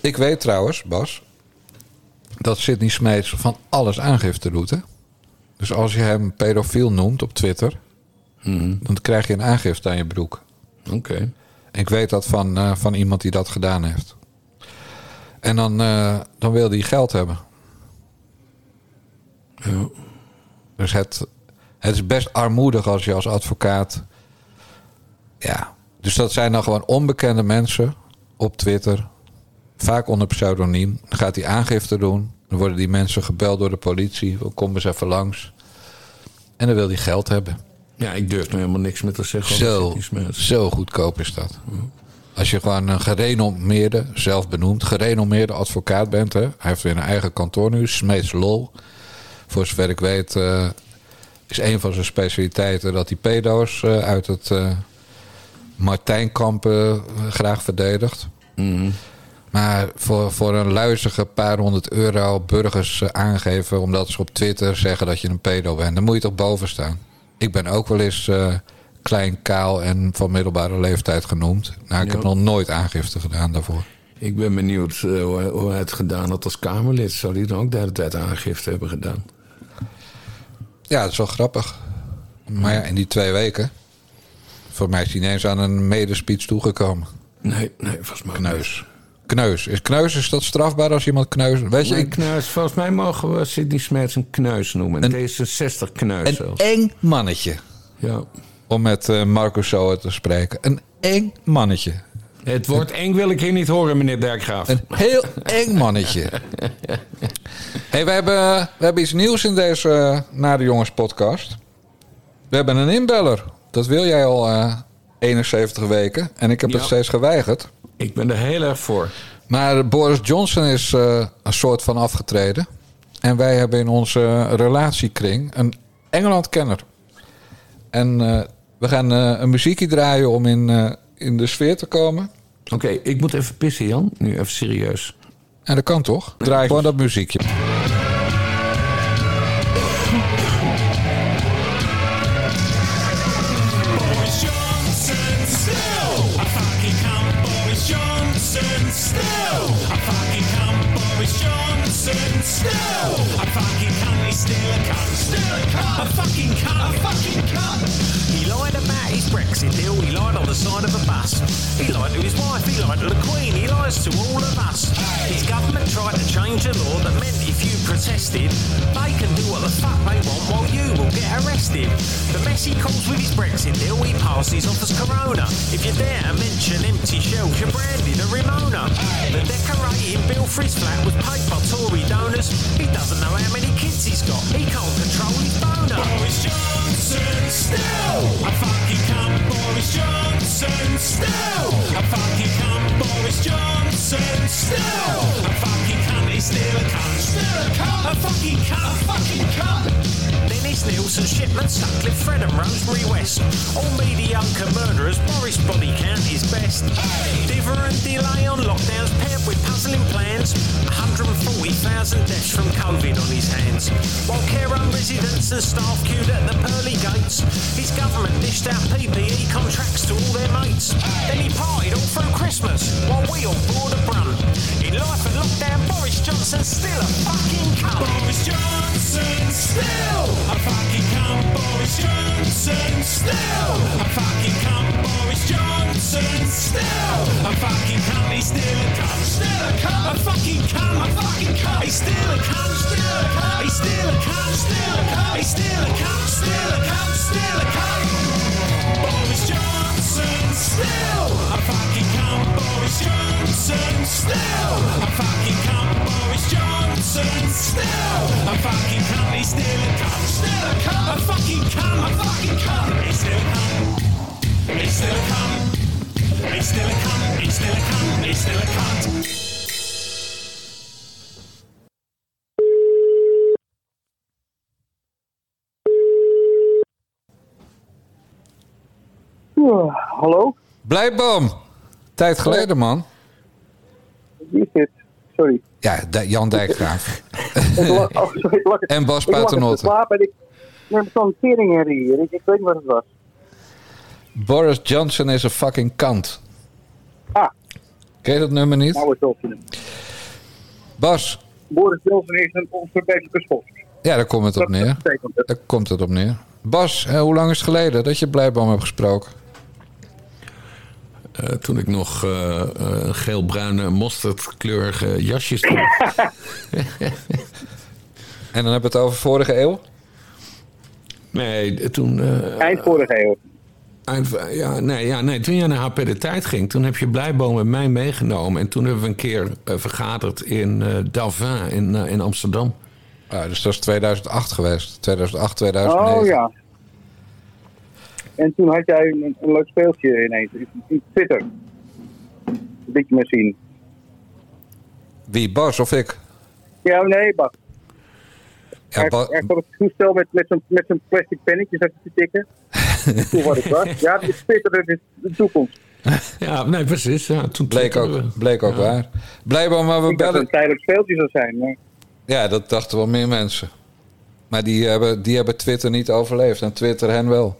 [SPEAKER 1] Ik weet trouwens, Bas, dat Sidney Smeets van alles aangifte doet. Hè? Dus als je hem pedofiel noemt op Twitter, dan krijg je een aangifte aan je broek.
[SPEAKER 2] Oké.
[SPEAKER 1] Ik weet dat van, eh, van iemand die dat gedaan heeft. En dan, eh, dan wil hij geld hebben.
[SPEAKER 2] Ja.
[SPEAKER 1] Dus het, het is best armoedig als je als advocaat. Ja. Dus dat zijn dan gewoon onbekende mensen op Twitter. Vaak onder pseudoniem. Dan gaat hij aangifte doen. Dan worden die mensen gebeld door de politie. Kom eens even langs. En dan wil hij geld hebben.
[SPEAKER 2] Ja, ik durf nu helemaal niks meer te zeggen.
[SPEAKER 1] Zo, zo goedkoop is dat. Als je gewoon een gerenommeerde, zelf benoemd, gerenommeerde advocaat bent. Hè? Hij heeft weer een eigen kantoor nu, Smeets Lol. Voor zover ik weet eh, is een van zijn specialiteiten dat hij pedo's eh, uit het Martijnkamp eh, graag verdedigt. Maar voor, voor een luizige paar honderd euro burgers aangeven... omdat ze op Twitter zeggen dat je een pedo bent... dan moet je toch boven staan. Ik ben ook wel eens klein, kaal en van middelbare leeftijd genoemd. Nou, ik heb nog nooit aangifte gedaan daarvoor.
[SPEAKER 2] Ik ben benieuwd eh, hoe, hij- het gedaan had als Kamerlid. Zou hij dan ook de hele tijd aangifte hebben gedaan?
[SPEAKER 1] Ja, dat is wel grappig. Maar ja, in die twee weken... Voor mij is hij ineens aan een medespeech toegekomen.
[SPEAKER 2] Nee, nee, volgens mij
[SPEAKER 1] Kneus. Kneus. Is kneus, is dat strafbaar als iemand kneus... Weet je,
[SPEAKER 2] Nee,
[SPEAKER 1] ik,
[SPEAKER 2] kneus. Volgens mij mogen we Sidney Smeets een kneus noemen. Een D66 kneus
[SPEAKER 1] een
[SPEAKER 2] zelfs.
[SPEAKER 1] eng mannetje.
[SPEAKER 2] Ja.
[SPEAKER 1] Om met eh Marcus Soa te spreken. Een eng mannetje.
[SPEAKER 2] Het woord eng wil ik hier niet horen, meneer Dijkgraaf.
[SPEAKER 1] Een heel eng mannetje. hey, we, hebben, we hebben iets nieuws in deze eh, Naar de Jongens podcast. We hebben een inbeller. Dat wil jij al eh 71 weken. En ik heb
[SPEAKER 2] Ja.
[SPEAKER 1] het steeds geweigerd.
[SPEAKER 2] Ik ben er heel erg voor.
[SPEAKER 1] Maar Boris Johnson is eh, een soort van afgetreden. En wij hebben in onze relatiekring een Engeland-kenner. En eh, we gaan eh, een muziekje draaien om in, eh, in de sfeer te komen.
[SPEAKER 2] Oké, ik moet even pissen, Jan. Nu even serieus.
[SPEAKER 1] En dat kan toch? Draai gewoon dat muziekje.
[SPEAKER 11] His Brexit. He lied on the side of a bus. He lied to his wife. He lied to the Queen. He lies to all of us. His government tried to change a law that meant if you protested, they can do what the fuck they want while you will get arrested. The mess he calls with his Brexit deal, he passes off as Corona. If you dare to mention empty shells, you're branded a Ramona. The decorating bill for flat was paid by Tory donors. He doesn't know how many kids he's got. He can't control his boner. Boris Johnson still a fucking. Boris Johnson still a fucking still a cunt. Still a cunt. A fucking cunt. A fucking cunt. Dennis Nielsen, Shipman, Sutcliffe, Fred and Rosemary West. All mediocre murderers, Boris body count is best. Diver and delay on lockdowns paired with puzzling plans. 140,000 deaths from COVID on his hands. While care home residents and staff queued at the pearly gates, his government dished out PPE contracts to all their mates. Then he partied all through Christmas while we all bore the brunt. Life and lockdown, Boris Johnson's still a fucking cunt. Boris Johnson still a fucking cunt. Boris Johnson still a fucking cunt. Boris Johnson still a fucking cunt. He's still a cunt. Still a cunt. A fucking cunt. A fucking cunt. He's still a cunt. Still a cunt. He's still a cunt. Still a cunt. He's still a cunt. Still a cunt. Still a cunt. Boris Johnson still a fucking cunt. Boris Johnson still a fucking cunt. Boris Johnson still a fucking cunt. He's still a cunt. Still a cunt. A fucking cunt. A fucking cunt. He's still a cunt. He's still a cunt. He's still a cunt. He's still a cunt. He's still a cunt.
[SPEAKER 12] hallo?
[SPEAKER 1] Blijboom. Tijd geleden, man.
[SPEAKER 12] Wie is dit? Sorry.
[SPEAKER 1] Ja, Jan Dijkgraaf.
[SPEAKER 12] Ik oh, sorry, ik
[SPEAKER 1] En Bas
[SPEAKER 12] ik lag
[SPEAKER 1] Paternotte.
[SPEAKER 12] slapen en ik neem zo'n teringherrie hier. Ik, ik weet niet wat het was.
[SPEAKER 1] Boris Johnson is een fucking kant.
[SPEAKER 12] Ah.
[SPEAKER 1] Ken je dat nummer niet?
[SPEAKER 12] Nou, het.
[SPEAKER 1] Bas,
[SPEAKER 12] Boris Johnson is een onverbeterde schot.
[SPEAKER 1] ja, daar komt het op neer. Daar komt het op neer. Bas, hè, hoe lang is het geleden dat je Blijboom hebt gesproken?
[SPEAKER 2] Eh, toen ik nog eh, eh, geel-bruine mosterdkleurige jasjes droeg.
[SPEAKER 1] En dan hebben we het over vorige eeuw?
[SPEAKER 2] Nee, toen... eh,
[SPEAKER 12] Eind vorige eeuw.
[SPEAKER 2] Eind, ja, nee, ja, nee, toen je naar HP de Tijd ging, toen heb je Blijboom met mij meegenomen. En toen hebben we een keer vergaderd in eh Davin in, in Amsterdam.
[SPEAKER 1] Ah, dus dat is 2008 geweest. 2008, 2009.
[SPEAKER 12] Oh ja. En toen had jij een, een leuk speeltje ineens. In Twitter. Liet je me zien.
[SPEAKER 1] Wie, Bas of ik?
[SPEAKER 12] Ja, nee, Bas.
[SPEAKER 1] Ja,
[SPEAKER 12] hij,
[SPEAKER 1] Ba-
[SPEAKER 12] hij had het toestel met, met zo'n met zo'n plastic pennetje zat te tikken. Toen was ik was. Ja, dit is Twitter, is de toekomst.
[SPEAKER 2] Ja, nee, precies. Ja, toen
[SPEAKER 1] Bleek ook,
[SPEAKER 2] we.
[SPEAKER 1] bleek ook
[SPEAKER 2] Ja.
[SPEAKER 1] waar. Blijboom, maar we
[SPEAKER 12] Ik dacht dat het
[SPEAKER 1] bellen...
[SPEAKER 12] een tijdelijk speeltje zou zijn. Maar...
[SPEAKER 1] Ja, dat dachten wel meer mensen. Maar die hebben, die hebben Twitter niet overleefd. En Twitter hen wel.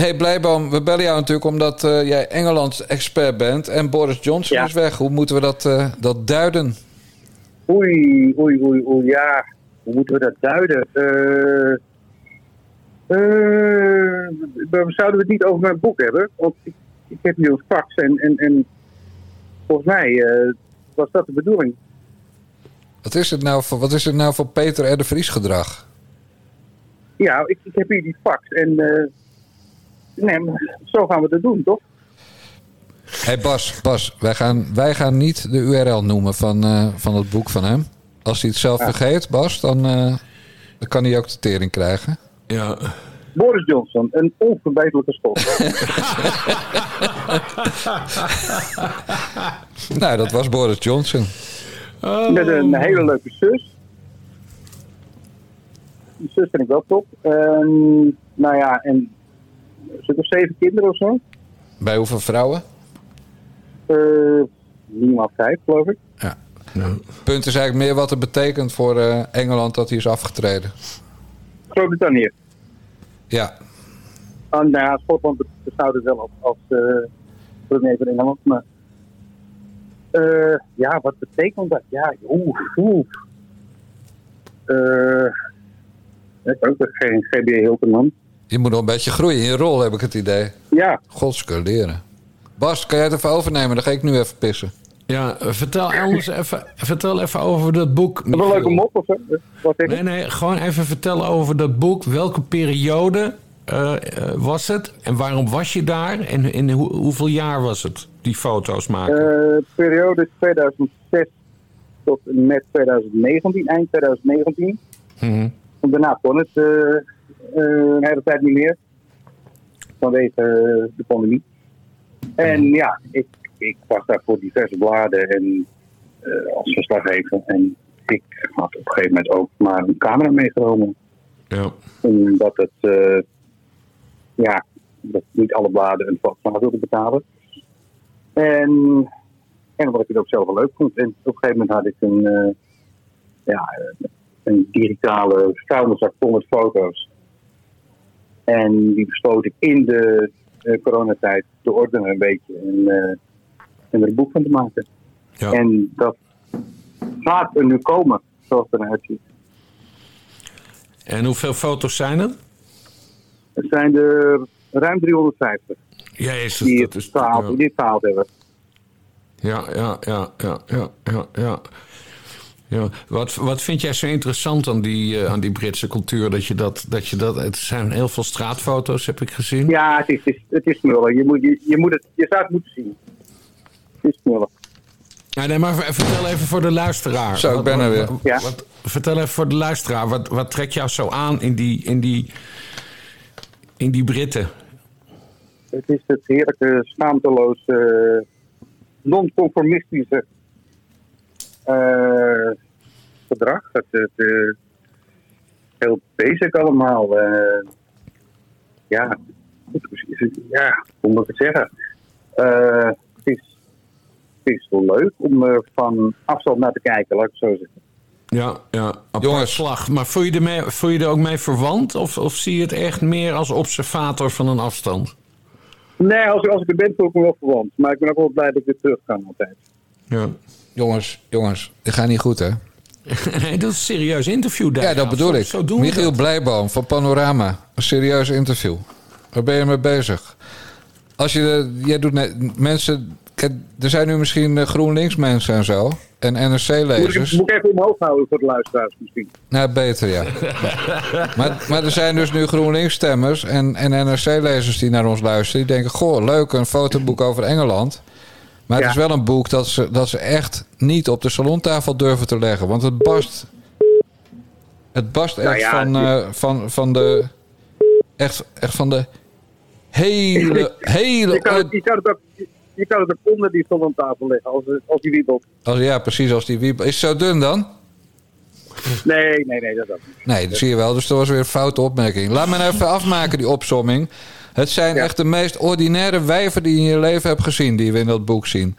[SPEAKER 1] Hey Blijboom, we bellen jou natuurlijk omdat eh, jij Engeland-expert bent en Boris Johnson
[SPEAKER 12] Ja.
[SPEAKER 1] is weg. Hoe moeten we dat, eh, dat duiden?
[SPEAKER 12] Oei, oei, oei, oei, ja. Hoe moeten we dat duiden? We zouden we het niet over mijn boek hebben? Want ik, ik heb nu een fax en, en, en volgens mij was dat de bedoeling.
[SPEAKER 1] Wat is het nou voor, wat is het nou voor Peter R. de Vries gedrag?
[SPEAKER 12] Ja, ik, ik heb hier die fax en nee, maar zo gaan we dat doen, toch?
[SPEAKER 1] hey Bas, Bas wij, gaan, wij gaan niet de URL noemen van, eh, van het boek van hem. Als hij het zelf
[SPEAKER 12] Ja.
[SPEAKER 1] vergeet, Bas, dan, eh, dan kan hij ook de tering krijgen.
[SPEAKER 2] Ja.
[SPEAKER 12] Boris Johnson, een onverbeterlijke stof.
[SPEAKER 1] nou, dat was Boris Johnson.
[SPEAKER 12] Met een hele leuke zus. Die zus vind ik wel top. Ehm, nou ja, en stuk of zeven kinderen of zo.
[SPEAKER 1] Bij hoeveel vrouwen?
[SPEAKER 12] Eh minimaal vijf, geloof ik.
[SPEAKER 1] Ja. Punt is eigenlijk meer wat het betekent voor eh, Engeland dat hij is afgetreden.
[SPEAKER 12] Groot-Brittannië.
[SPEAKER 1] Ja,
[SPEAKER 12] Ah, nou ja, Schotland beschouwt het wel als, als premier van Engeland. Maar ja, wat betekent dat? Ja, oeh, oeh. Eh, ik ook geen GBA Hilton man.
[SPEAKER 1] Je moet nog een beetje groeien in je rol, heb ik het idee.
[SPEAKER 12] Ja.
[SPEAKER 1] Godskeleren. Bas, kan jij het even overnemen? Dan ga ik nu even pissen.
[SPEAKER 2] Ja, eh, vertel anders even, vertel even over dat boek.
[SPEAKER 12] Is dat een leuke mop of zo? Wat?
[SPEAKER 2] Nee, nee, gewoon even vertellen over dat boek. Welke periode eh, eh, was het? En waarom was je daar? En in hoe- hoeveel jaar was het, die foto's maken?
[SPEAKER 12] Eh, periode 2006 tot en met 2019, eind 2019.
[SPEAKER 2] Mhm.
[SPEAKER 12] Want daarna kon het eh, eh, een hele tijd niet meer. Vanwege eh, de pandemie. En ja, ik, ik was daar voor diverse bladen en eh, als verslaggever. En ik had op een gegeven moment ook maar een camera meegenomen.
[SPEAKER 2] Ja.
[SPEAKER 12] Omdat het, eh, ja, dat niet alle bladen een fotograaf wilden betalen. En, en omdat ik het ook zelf wel leuk vond. En op een gegeven moment had ik een, eh, ja, een digitale vuilniszak vol met foto's. En die besloot ik in de eh, coronatijd te ordenen een beetje. En, eh, en er een boek van te maken.
[SPEAKER 2] Ja.
[SPEAKER 12] En dat gaat er nu komen, zoals het eruit ziet.
[SPEAKER 2] En hoeveel foto's zijn er?
[SPEAKER 12] Het zijn er ruim 350
[SPEAKER 2] Jezus,
[SPEAKER 12] die
[SPEAKER 2] dat
[SPEAKER 12] het
[SPEAKER 2] is...
[SPEAKER 12] verhaald,
[SPEAKER 2] ja.
[SPEAKER 12] die verhaald hebben.
[SPEAKER 2] Ja, ja, ja, ja, ja, ja, ja. Wat, wat vind jij zo interessant aan die, eh, aan die Britse cultuur? Dat je dat, dat je dat. Het zijn heel veel straatfoto's, heb ik gezien.
[SPEAKER 12] Ja, het is, het is, het is smullen. Je, moet, je, je, moet het, je zou het moeten zien. Het is smullen.
[SPEAKER 2] Ja, nee, maar ver- vertel even voor de luisteraar.
[SPEAKER 1] Zo, ik ben er weer.
[SPEAKER 2] wat-
[SPEAKER 12] Ja.
[SPEAKER 2] wat- vertel even voor de luisteraar. Wat, wat trekt jou zo aan in die, in die, in die Britten?
[SPEAKER 12] Het is het heerlijke, schaamteloze, non-conformistische eh, gedrag. Het, het eh, heel basic allemaal. eh. ja, ja, hoe moet ik het zeggen? Eh, het, is, het is wel leuk om er van afstand naar te kijken, laat ik het zo zeggen.
[SPEAKER 2] Ja, ja. Jongens. slag. Maar voel je, er mee, voel je er ook mee verwant? Of, of zie je het echt meer als observator van een afstand?
[SPEAKER 12] Nee, als, als ik er ben, voel ik me wel verwant. Maar ik ben ook wel blij dat ik weer terug kan altijd.
[SPEAKER 2] Ja.
[SPEAKER 1] Jongens, jongens, dit gaat niet goed, hè?
[SPEAKER 2] nee, dat is een serieus interview daar.
[SPEAKER 1] Ja, dat bedoel ik.
[SPEAKER 2] Zo doen we
[SPEAKER 1] Michiel
[SPEAKER 2] dat.
[SPEAKER 1] Blijboom van Panorama. Een serieus interview. Waar ben je mee bezig? Als je, de- jij doet net, mensen, er zijn nu misschien eh, GroenLinks mensen en zo. En
[SPEAKER 12] Moet ik,
[SPEAKER 1] NRC-lezers.
[SPEAKER 12] moet ik even omhoog houden voor de luisteraars misschien.
[SPEAKER 1] Nou, beter ja. maar, maar er zijn dus nu GroenLinks-stemmers en, en NRC-lezers die naar ons luisteren. Die denken, goh, leuk, een fotoboek over Engeland. Maar het
[SPEAKER 12] Ja.
[SPEAKER 1] is wel een boek dat ze, dat ze echt niet op de salontafel durven te leggen. Want het barst... Het barst
[SPEAKER 12] Nou
[SPEAKER 1] echt
[SPEAKER 12] ja,
[SPEAKER 1] van,
[SPEAKER 12] het
[SPEAKER 1] eh, van, van de... Echt, echt van de hele, hele...
[SPEAKER 12] Je kan, het, je, kan het ook, je kan het ook onder die tafel leggen als, als die wiebelt.
[SPEAKER 1] Als, ja, precies als die wiep. Is het zo dun dan?
[SPEAKER 12] Nee, nee, nee, dat ook niet.
[SPEAKER 1] Nee, dat zie je wel. Dus dat was weer een foute opmerking. Laat me nou even afmaken, die opsomming. Het zijn echt de meest ordinaire wijven die je in je leven hebt gezien... die we in dat boek zien.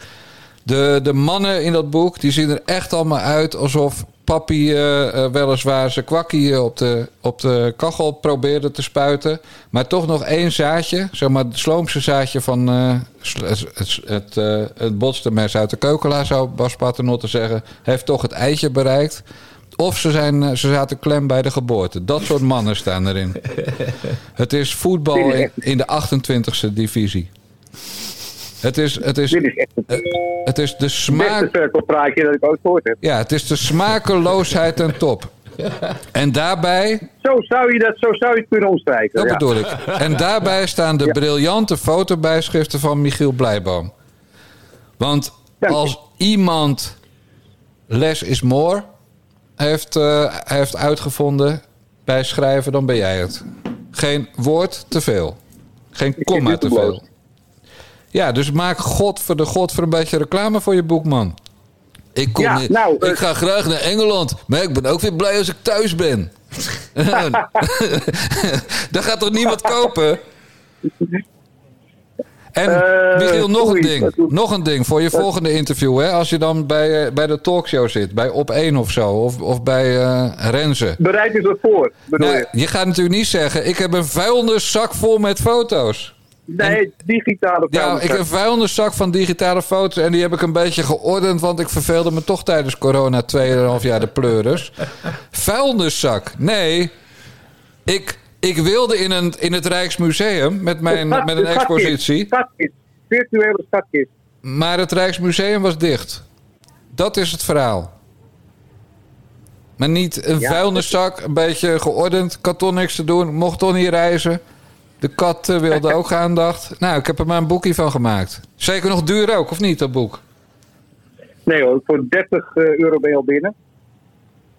[SPEAKER 1] De, de mannen in dat boek die zien er echt allemaal uit alsof papi eh, weliswaar zijn kwakkie eh, op de, op de kachel probeerde te spuiten. Maar toch nog één zaadje, zeg maar het sloomse zaadje van het, het, het, het botste mes uit de keukelaar, zou Bas Paternotte zeggen, heeft toch het eitje bereikt. Of ze, zijn, eh, ze zaten klem bij de geboorte. Dat soort mannen staan erin. Het is voetbal in, in de 28e divisie. Het is, het is,
[SPEAKER 12] Dit is echt
[SPEAKER 1] eh, het is de
[SPEAKER 12] het
[SPEAKER 1] smaak.
[SPEAKER 12] cirkelpraatje dat ik ooit gehoord heb.
[SPEAKER 1] Ja, het is de smakeloosheid ten top. En daarbij,
[SPEAKER 12] Zo zou je, dat, zo zou je het kunnen omschrijven.
[SPEAKER 1] dat
[SPEAKER 12] ja.
[SPEAKER 1] bedoel ik. En daarbij staan de briljante fotobijschriften van Michiel Blijboom. Want als iemand less is more heeft, eh, heeft uitgevonden bij schrijven, dan ben jij het. Geen woord te veel. Geen komma te veel. Ja, dus maak god voor de god voor een beetje reclame voor je boek, man. Ik, kom
[SPEAKER 12] Ja, nou, eh,
[SPEAKER 1] ik ga graag naar Engeland, maar ik ben ook weer blij als ik thuis ben. Daar gaat toch niemand kopen? En
[SPEAKER 12] Eh,
[SPEAKER 1] Michiel, nog een ding.
[SPEAKER 12] dat doet-
[SPEAKER 1] Nog een ding voor je volgende interview. Hè? Als je dan bij, eh, bij de talkshow zit, bij Op 1 of zo, of, of bij eh Renze.
[SPEAKER 12] Bereid je wat voor, bedoel je?
[SPEAKER 1] je gaat natuurlijk niet zeggen, ik heb een vuilniszak vol met foto's.
[SPEAKER 12] Nee, digitale
[SPEAKER 1] Ja,
[SPEAKER 12] vuilnis.
[SPEAKER 1] ik heb een vuilniszak van digitale foto's en die heb ik een beetje geordend, want ik verveelde me toch tijdens corona 2,5 jaar de pleuris. vuilniszak? Nee. Ik, ik wilde in, een, in het Rijksmuseum met, mijn, met een expositie,
[SPEAKER 12] Schatkist. Virtuele schatkist.
[SPEAKER 1] maar het Rijksmuseum was dicht. Dat is het verhaal. Maar niet een
[SPEAKER 12] Ja.
[SPEAKER 1] vuilniszak, een beetje geordend, toch niks te doen, mocht toch niet reizen. De kat eh, wilde ook aandacht. Nou, ik heb er maar een boekje van gemaakt. Zeker nog duur ook, of niet, dat boek?
[SPEAKER 12] Nee hoor, voor 30 eh, euro ben je al binnen.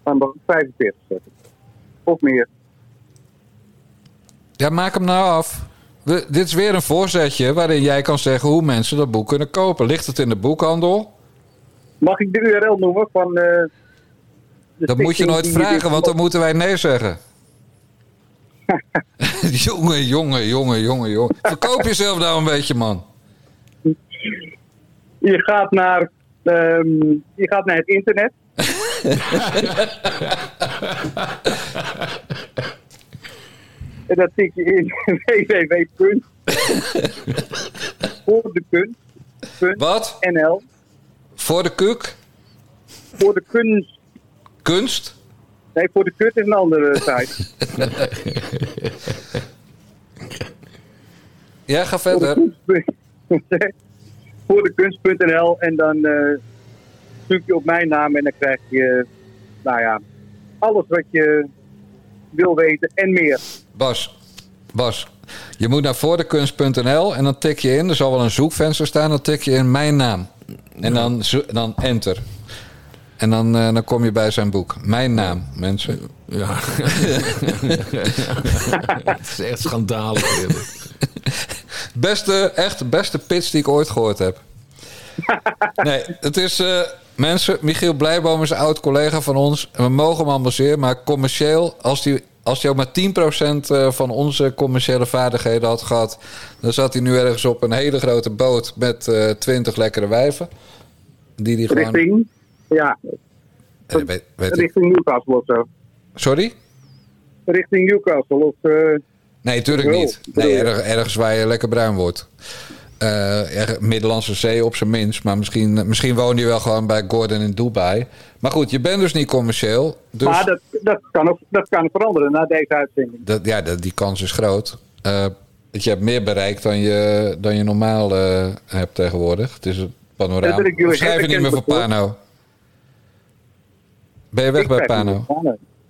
[SPEAKER 12] Dan mag ik 45 zetten. Of meer.
[SPEAKER 1] Ja, maak hem nou af. We, dit is weer een voorzetje waarin jij kan zeggen hoe mensen dat boek kunnen kopen. Ligt het in de boekhandel?
[SPEAKER 12] Mag ik de URL noemen van... de
[SPEAKER 1] Dat moet je nooit vragen, want dan moeten wij nee zeggen. jongen, jongen, jongen, jongen, jongen. Verkoop jezelf nou een beetje, man.
[SPEAKER 12] Je gaat naar, ehm, je gaat naar het internet. en dat tik je in www. voor de kunst.
[SPEAKER 1] Wat?
[SPEAKER 12] NL.
[SPEAKER 1] Voor de kuk?
[SPEAKER 12] Voor de kunst.
[SPEAKER 1] Kunst?
[SPEAKER 12] Nee, voor de kut is een andere site.
[SPEAKER 1] Ja, ga verder.
[SPEAKER 12] voor de kunst.nl en dan eh, zoek je op mijn naam en dan krijg je, nou ja, alles wat je wil weten en meer.
[SPEAKER 1] Bas, Bas, je moet naar voordekunst.nl en dan tik je in. Er zal wel een zoekvenster staan. Dan tik je in mijn naam. En dan, dan enter. En dan, eh, dan kom je bij zijn boek. Mijn naam, mensen.
[SPEAKER 2] Ja. Het is echt schandalig.
[SPEAKER 1] Beste, echt beste pitch die ik ooit gehoord heb. Nee, het is... eh, mensen, Michiel Blijboom is een oud collega van ons. En we mogen hem ambassaderen, maar commercieel... als hij als hij ook maar 10% eh, van onze commerciële vaardigheden had gehad... dan zat hij nu ergens op een hele grote boot met eh 20 lekkere wijven. Die die gewoon...
[SPEAKER 12] Richting, ja,
[SPEAKER 1] Eh, weet, weet ik.
[SPEAKER 12] richting Newcastle of zo.
[SPEAKER 1] Sorry?
[SPEAKER 12] Richting Newcastle of... eh,
[SPEAKER 1] Nee, tuurlijk
[SPEAKER 12] Wel,
[SPEAKER 1] niet. Nee, erg- ergens waar je lekker bruin wordt. Eh, erg- Middellandse Zee op zijn minst. Maar misschien, misschien woon je wel gewoon bij Gordon in Dubai. Maar goed, je bent dus niet commercieel. Dus
[SPEAKER 12] Maar dat, dat, kan ook, dat kan veranderen na deze uitzending.
[SPEAKER 1] dat, ja, dat, die kans is groot. Eh, dat je hebt meer bereikt dan je, dan je normaal eh, hebt tegenwoordig. Het is een panorama. schrijf je niet meer voor Pano? Ben je weg
[SPEAKER 12] Ik
[SPEAKER 1] bij Pano?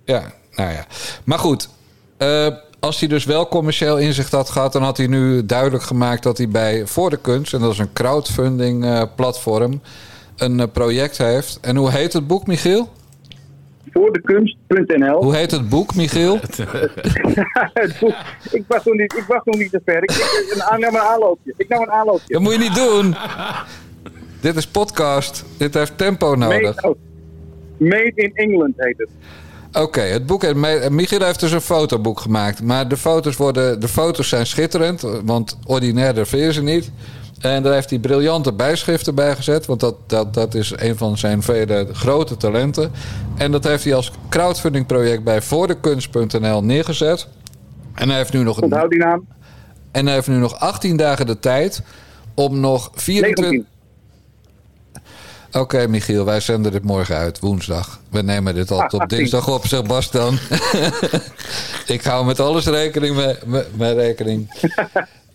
[SPEAKER 1] Ja, nou ja. Maar goed, eh, als hij dus wel commercieel inzicht had gehad... dan had hij nu duidelijk gemaakt dat hij bij Voor de Kunst... en dat is een crowdfunding eh, platform... een eh, project heeft. En hoe heet het boek, Michiel?
[SPEAKER 12] Voordekunst.nl
[SPEAKER 1] Hoe heet het boek, Michiel?
[SPEAKER 12] Het boek- ik, was nog niet, ik was nog niet te ver. Ik, ik, een, nam een aanloopje. Ik nam een aanloopje.
[SPEAKER 1] Dat moet je niet doen. Dit is podcast. Dit heeft tempo nodig.
[SPEAKER 12] Made, oh, Made in England heet het.
[SPEAKER 1] Oké, het boek. Me- Michiel heeft dus een fotoboek gemaakt. Maar de foto's, worden, de foto's zijn schitterend. Want ordinairder vind je ze niet. En daar heeft hij briljante bijschriften bij gezet. Want dat, dat, dat is een van zijn vele grote talenten. En dat heeft hij als crowdfunding-project bij voordekunst.nl neergezet. En hij heeft nu nog
[SPEAKER 12] Onthoud die naam.
[SPEAKER 1] En hij heeft nu nog 18 dagen de tijd om nog 24.
[SPEAKER 12] 19.
[SPEAKER 1] Oké, Michiel, wij zenden dit morgen uit, woensdag. We nemen dit altijd op
[SPEAKER 12] 18.
[SPEAKER 1] dinsdag op, zegt Bas dan. Ik hou met alles rekening mee, mee- mee rekening.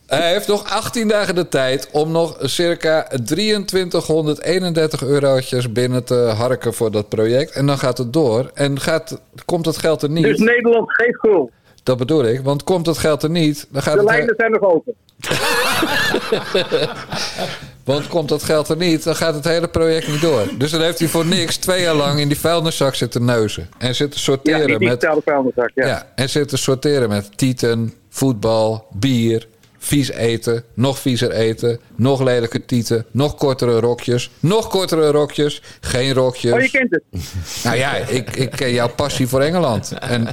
[SPEAKER 1] Hij heeft nog 18 dagen de tijd om nog circa 2331 eurotjes binnen te harken voor dat project. En dan gaat het door. En gaat, komt het geld er niet.
[SPEAKER 12] Dus Nederland geeft schuld.
[SPEAKER 1] Dat bedoel ik, want komt het geld er niet, dan gaat
[SPEAKER 12] De
[SPEAKER 1] het...
[SPEAKER 12] lijnen zijn nog open.
[SPEAKER 1] Want komt dat geld er niet, dan gaat het hele project niet door. Dus dan heeft hij voor niks twee jaar lang in die vuilniszak zitten neuzen. En zitten
[SPEAKER 12] Ja,
[SPEAKER 1] sorteren
[SPEAKER 12] die
[SPEAKER 1] met...
[SPEAKER 12] vuilniszak. Ja.
[SPEAKER 1] Ja, en zitten sorteren met tieten, voetbal, bier, vies eten, nog viezer eten, nog lelijke tieten, nog kortere rokjes, nog kortere rokjes, geen rokjes.
[SPEAKER 12] Oh, je kent het.
[SPEAKER 1] Nou ja, ik, ik ken jouw passie voor Engeland. En,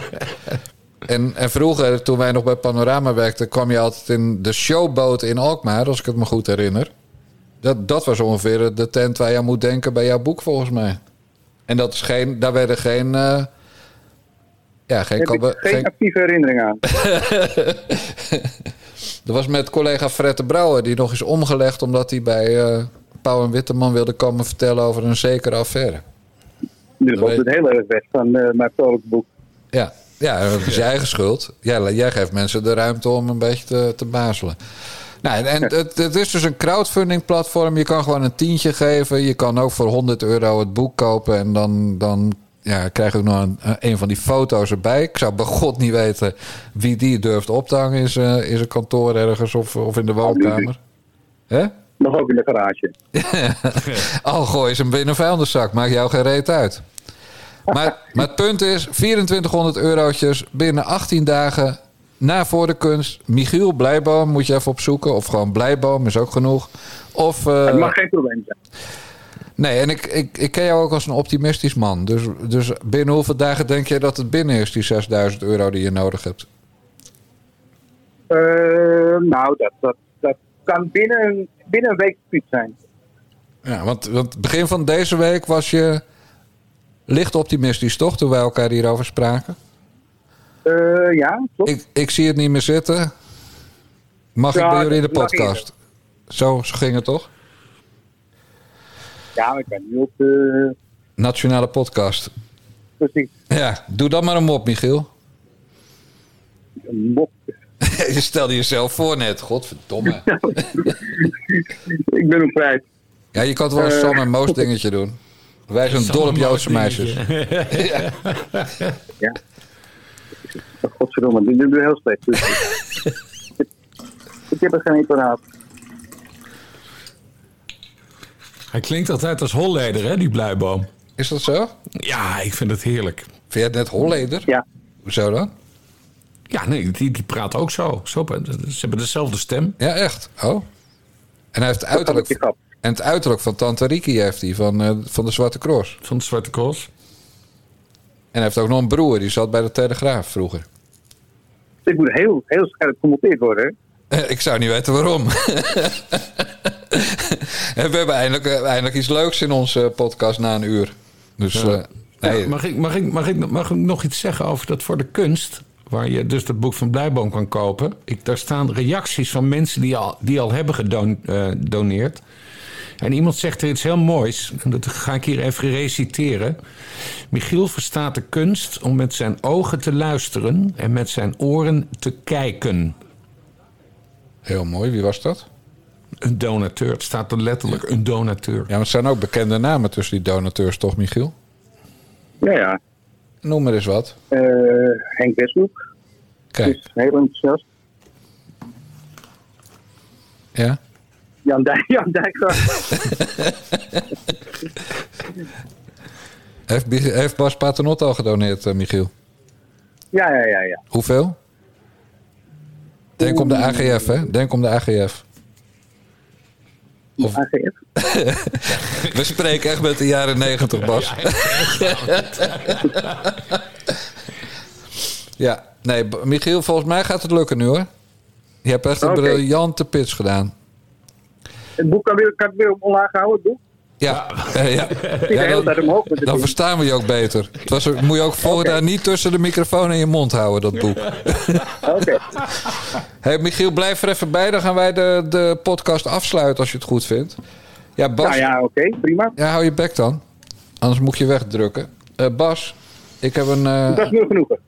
[SPEAKER 1] en, en vroeger, toen wij nog bij Panorama werkten, kwam je altijd in de showboot in Alkmaar, als ik het me goed herinner. Dat, dat was ongeveer de tent waar je aan moet denken bij jouw boek, volgens mij. En dat is geen, daar werden geen. eh, ja, geen,
[SPEAKER 12] Heb ik geen actieve herinnering aan.
[SPEAKER 1] Dat was met collega Fred de Brouwer, die nog is omgelegd omdat hij bij eh Pauw en Witteman wilde komen vertellen over een zekere affaire.
[SPEAKER 12] Nu loopt het heel erg weg van eh, mijn vrolijk boek.
[SPEAKER 1] Ja, ja dat is je eigen schuld. Jij, jij geeft mensen de ruimte om een beetje te, te bazelen. Nou, en het, het is dus een crowdfunding platform. Je kan gewoon een tientje geven. Je kan ook voor 100 euro het boek kopen. En dan, dan ja, krijg je ook nog een, een van die foto's erbij. Ik zou bij god niet weten wie die durft op te hangen in zijn, in zijn kantoor ergens of, of in de woonkamer. Hè?
[SPEAKER 12] Nog ook in de garage.
[SPEAKER 1] Al gooi ze hem binnen een vuilniszak. Maakt jou geen reet uit. Maar, maar het punt is, 2400 eurotjes binnen 18 dagen na voor de kunst. Michiel Blijboom moet je even opzoeken. Of gewoon Blijboom is ook genoeg. Of, eh,
[SPEAKER 12] Het mag geen probleem zijn.
[SPEAKER 1] nee, en ik, ik, ik ken jou ook als een optimistisch man. Dus, dus binnen hoeveel dagen denk je dat het binnen is, die 6000 euro die je nodig hebt?
[SPEAKER 12] Eh, nou, dat, dat, dat kan binnen, een- binnen een week goed zijn.
[SPEAKER 1] Ja, want, want begin van deze week was je licht optimistisch, toch? Toen wij elkaar hierover spraken.
[SPEAKER 12] Eh, ja, klopt.
[SPEAKER 1] Ik, ik zie het niet meer zitten. Mag
[SPEAKER 12] Ja,
[SPEAKER 1] ik bij jullie in de podcast? Zo, zo ging het toch?
[SPEAKER 12] Ja, maar ik ben nu op de...
[SPEAKER 1] Nationale podcast.
[SPEAKER 12] Precies.
[SPEAKER 1] Ja, doe dan maar een mop, Michiel.
[SPEAKER 12] Een mop.
[SPEAKER 1] je stelde jezelf voor net. Godverdomme.
[SPEAKER 12] ik ben hem kwijt.
[SPEAKER 1] Ja, je kan het wel een
[SPEAKER 12] Eh,
[SPEAKER 1] Sam en Moos dingetje doen. Wij zijn dol op Joodse meisjes.
[SPEAKER 12] dingetje. Ja. Godverdomme, dit doe ik heel slecht. Dus, ik heb er geen apparaat.
[SPEAKER 2] Hij klinkt altijd als Holleder, hè, die Blijboom.
[SPEAKER 1] Is dat zo?
[SPEAKER 2] Ja, ik vind het heerlijk.
[SPEAKER 1] Vind je het net Holleder?
[SPEAKER 12] Ja.
[SPEAKER 1] Hoezo dan?
[SPEAKER 2] Ja, nee, die, die praat ook zo. zo. Ze hebben dezelfde stem.
[SPEAKER 1] Ja, echt? Oh. En hij heeft het uiterlijk... En het uiterlijk van Tante Riki heeft hij, van, eh, van de Zwarte Cross.
[SPEAKER 2] Van de Zwarte Cross.
[SPEAKER 1] En hij heeft ook nog een broer, die zat bij de Telegraaf vroeger.
[SPEAKER 12] Dit moet heel, heel scherp gemonteerd worden. hè?
[SPEAKER 1] Eh, Ik zou niet weten waarom. en we hebben eindelijk, eh, eindelijk iets leuks in onze podcast na een uur. Dus
[SPEAKER 2] Ja.
[SPEAKER 1] eh, nee,
[SPEAKER 2] Ja, mag, ik, mag, ik, mag, ik, mag ik nog iets zeggen over dat voor de kunst? Waar je dus dat boek van Blijboom kan kopen. Ik, daar staan reacties van mensen die al, die al hebben gedoneerd. En iemand zegt er iets heel moois. En dat ga ik hier even reciteren. Michiel verstaat de kunst om met zijn ogen te luisteren en met zijn oren te kijken.
[SPEAKER 1] Heel mooi, wie was dat?
[SPEAKER 2] Een donateur. Het staat er letterlijk een donateur.
[SPEAKER 1] Ja, maar het zijn ook bekende namen tussen die donateurs, toch, Michiel?
[SPEAKER 12] Ja, ja.
[SPEAKER 1] Noem maar eens wat.
[SPEAKER 12] Eh, Henk Westbroek
[SPEAKER 1] Kijk,
[SPEAKER 12] is heel enthousiast.
[SPEAKER 1] ja.
[SPEAKER 12] Jan, Dijk, Jan Dijkgraaf.
[SPEAKER 1] Heeft, Bas Paternot al gedoneerd, eh, Michiel?
[SPEAKER 12] ja, ja, ja, ja.
[SPEAKER 1] Hoeveel? Denk om de AGF, hè? Denk om de AGF. Of...
[SPEAKER 12] AGF?
[SPEAKER 1] We spreken echt met de jaren negentig, Bas. Ja, nee, Michiel, volgens mij gaat het lukken nu hoor. Je hebt echt een briljante pitch gedaan.
[SPEAKER 12] Het boek kan, weer, kan ik weer omlaag houden, het boek?
[SPEAKER 1] Ja, ja. Dan, dan verstaan we je ook beter. Het was, moet je ook volgend jaar niet tussen de microfoon en je mond houden, dat boek.
[SPEAKER 12] Oké.
[SPEAKER 1] Hey, Michiel, blijf er even bij. Dan gaan wij de, de podcast afsluiten als je het goed vindt. Ja, Bas.
[SPEAKER 12] Nou ja, oké, prima.
[SPEAKER 1] Ja, hou je bek dan. Anders moet je wegdrukken. Eh, Bas, ik heb een... eh,
[SPEAKER 12] Dat is nu genoegen.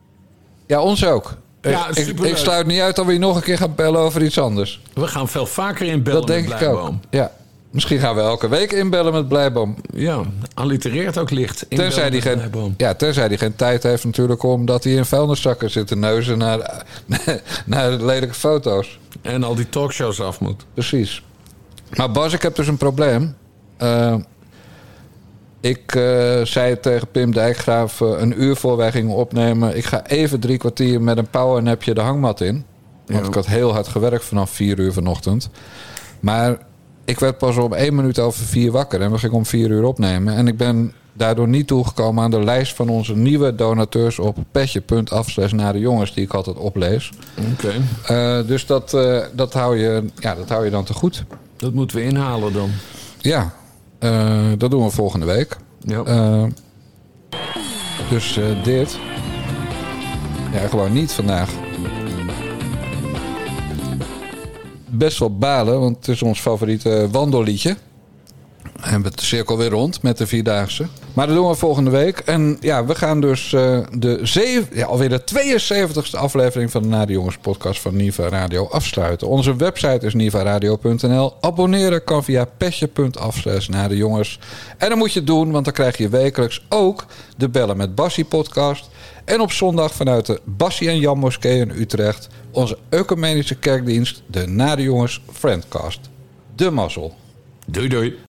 [SPEAKER 1] ja, ons ook.
[SPEAKER 2] Ja,
[SPEAKER 1] ik, sluit niet uit dat we je nog een keer gaan bellen over iets anders.
[SPEAKER 2] We gaan veel vaker inbellen
[SPEAKER 1] dat denk
[SPEAKER 2] met
[SPEAKER 1] ik ook.
[SPEAKER 2] Blijboom.
[SPEAKER 1] Ja. Misschien gaan we elke week inbellen met Blijboom.
[SPEAKER 2] Ja, allitereert ook licht.
[SPEAKER 1] Tenzij die, geen, ja, tenzij die geen tijd heeft natuurlijk omdat hij in vuilniszakken zit te neuzen naar, naar lelijke foto's.
[SPEAKER 2] En al die talkshows af moet.
[SPEAKER 1] Precies. Maar Bas, ik heb dus een probleem. Eh, ik eh, zei tegen Pim Dijkgraaf eh, een uur voor wij gingen opnemen... ik ga even drie kwartier met een powernapje de hangmat in. Want
[SPEAKER 2] Ja.
[SPEAKER 1] ik had heel hard gewerkt vanaf vier uur vanochtend. Maar ik werd pas om één minuut over vier wakker... en we gingen om vier uur opnemen. En ik ben daardoor niet toegekomen aan de lijst van onze nieuwe donateurs... op petje.af naar de jongens die ik altijd oplees.
[SPEAKER 2] Oké,
[SPEAKER 1] Eh, dus dat, dat, hou je, ja, dat hou je dan te goed.
[SPEAKER 2] dat moeten we inhalen dan.
[SPEAKER 1] Ja, eh, dat doen we volgende week.
[SPEAKER 2] Ja.
[SPEAKER 1] Eh, dus eh, dit. Ja, gewoon niet vandaag. Best wel balen, want het is ons favoriete wandelliedje. En we de cirkel weer rond met de Vierdaagse. Maar dat doen we volgende week. En ja, we gaan dus eh, de zeven, ja, alweer de 72e aflevering van de Na de Jongens podcast van Niva Radio afsluiten. Onze website is nivaradio.nl. Abonneren kan via petje.af slash Na de Jongens. En dan moet je het doen, want dan krijg je wekelijks ook de Bellen met Bassie podcast. En op zondag vanuit de Bassie en Jan Moskee in Utrecht onze ecumenische kerkdienst, de Na de Jongens Friendcast. De mazzel.
[SPEAKER 2] Doei doei.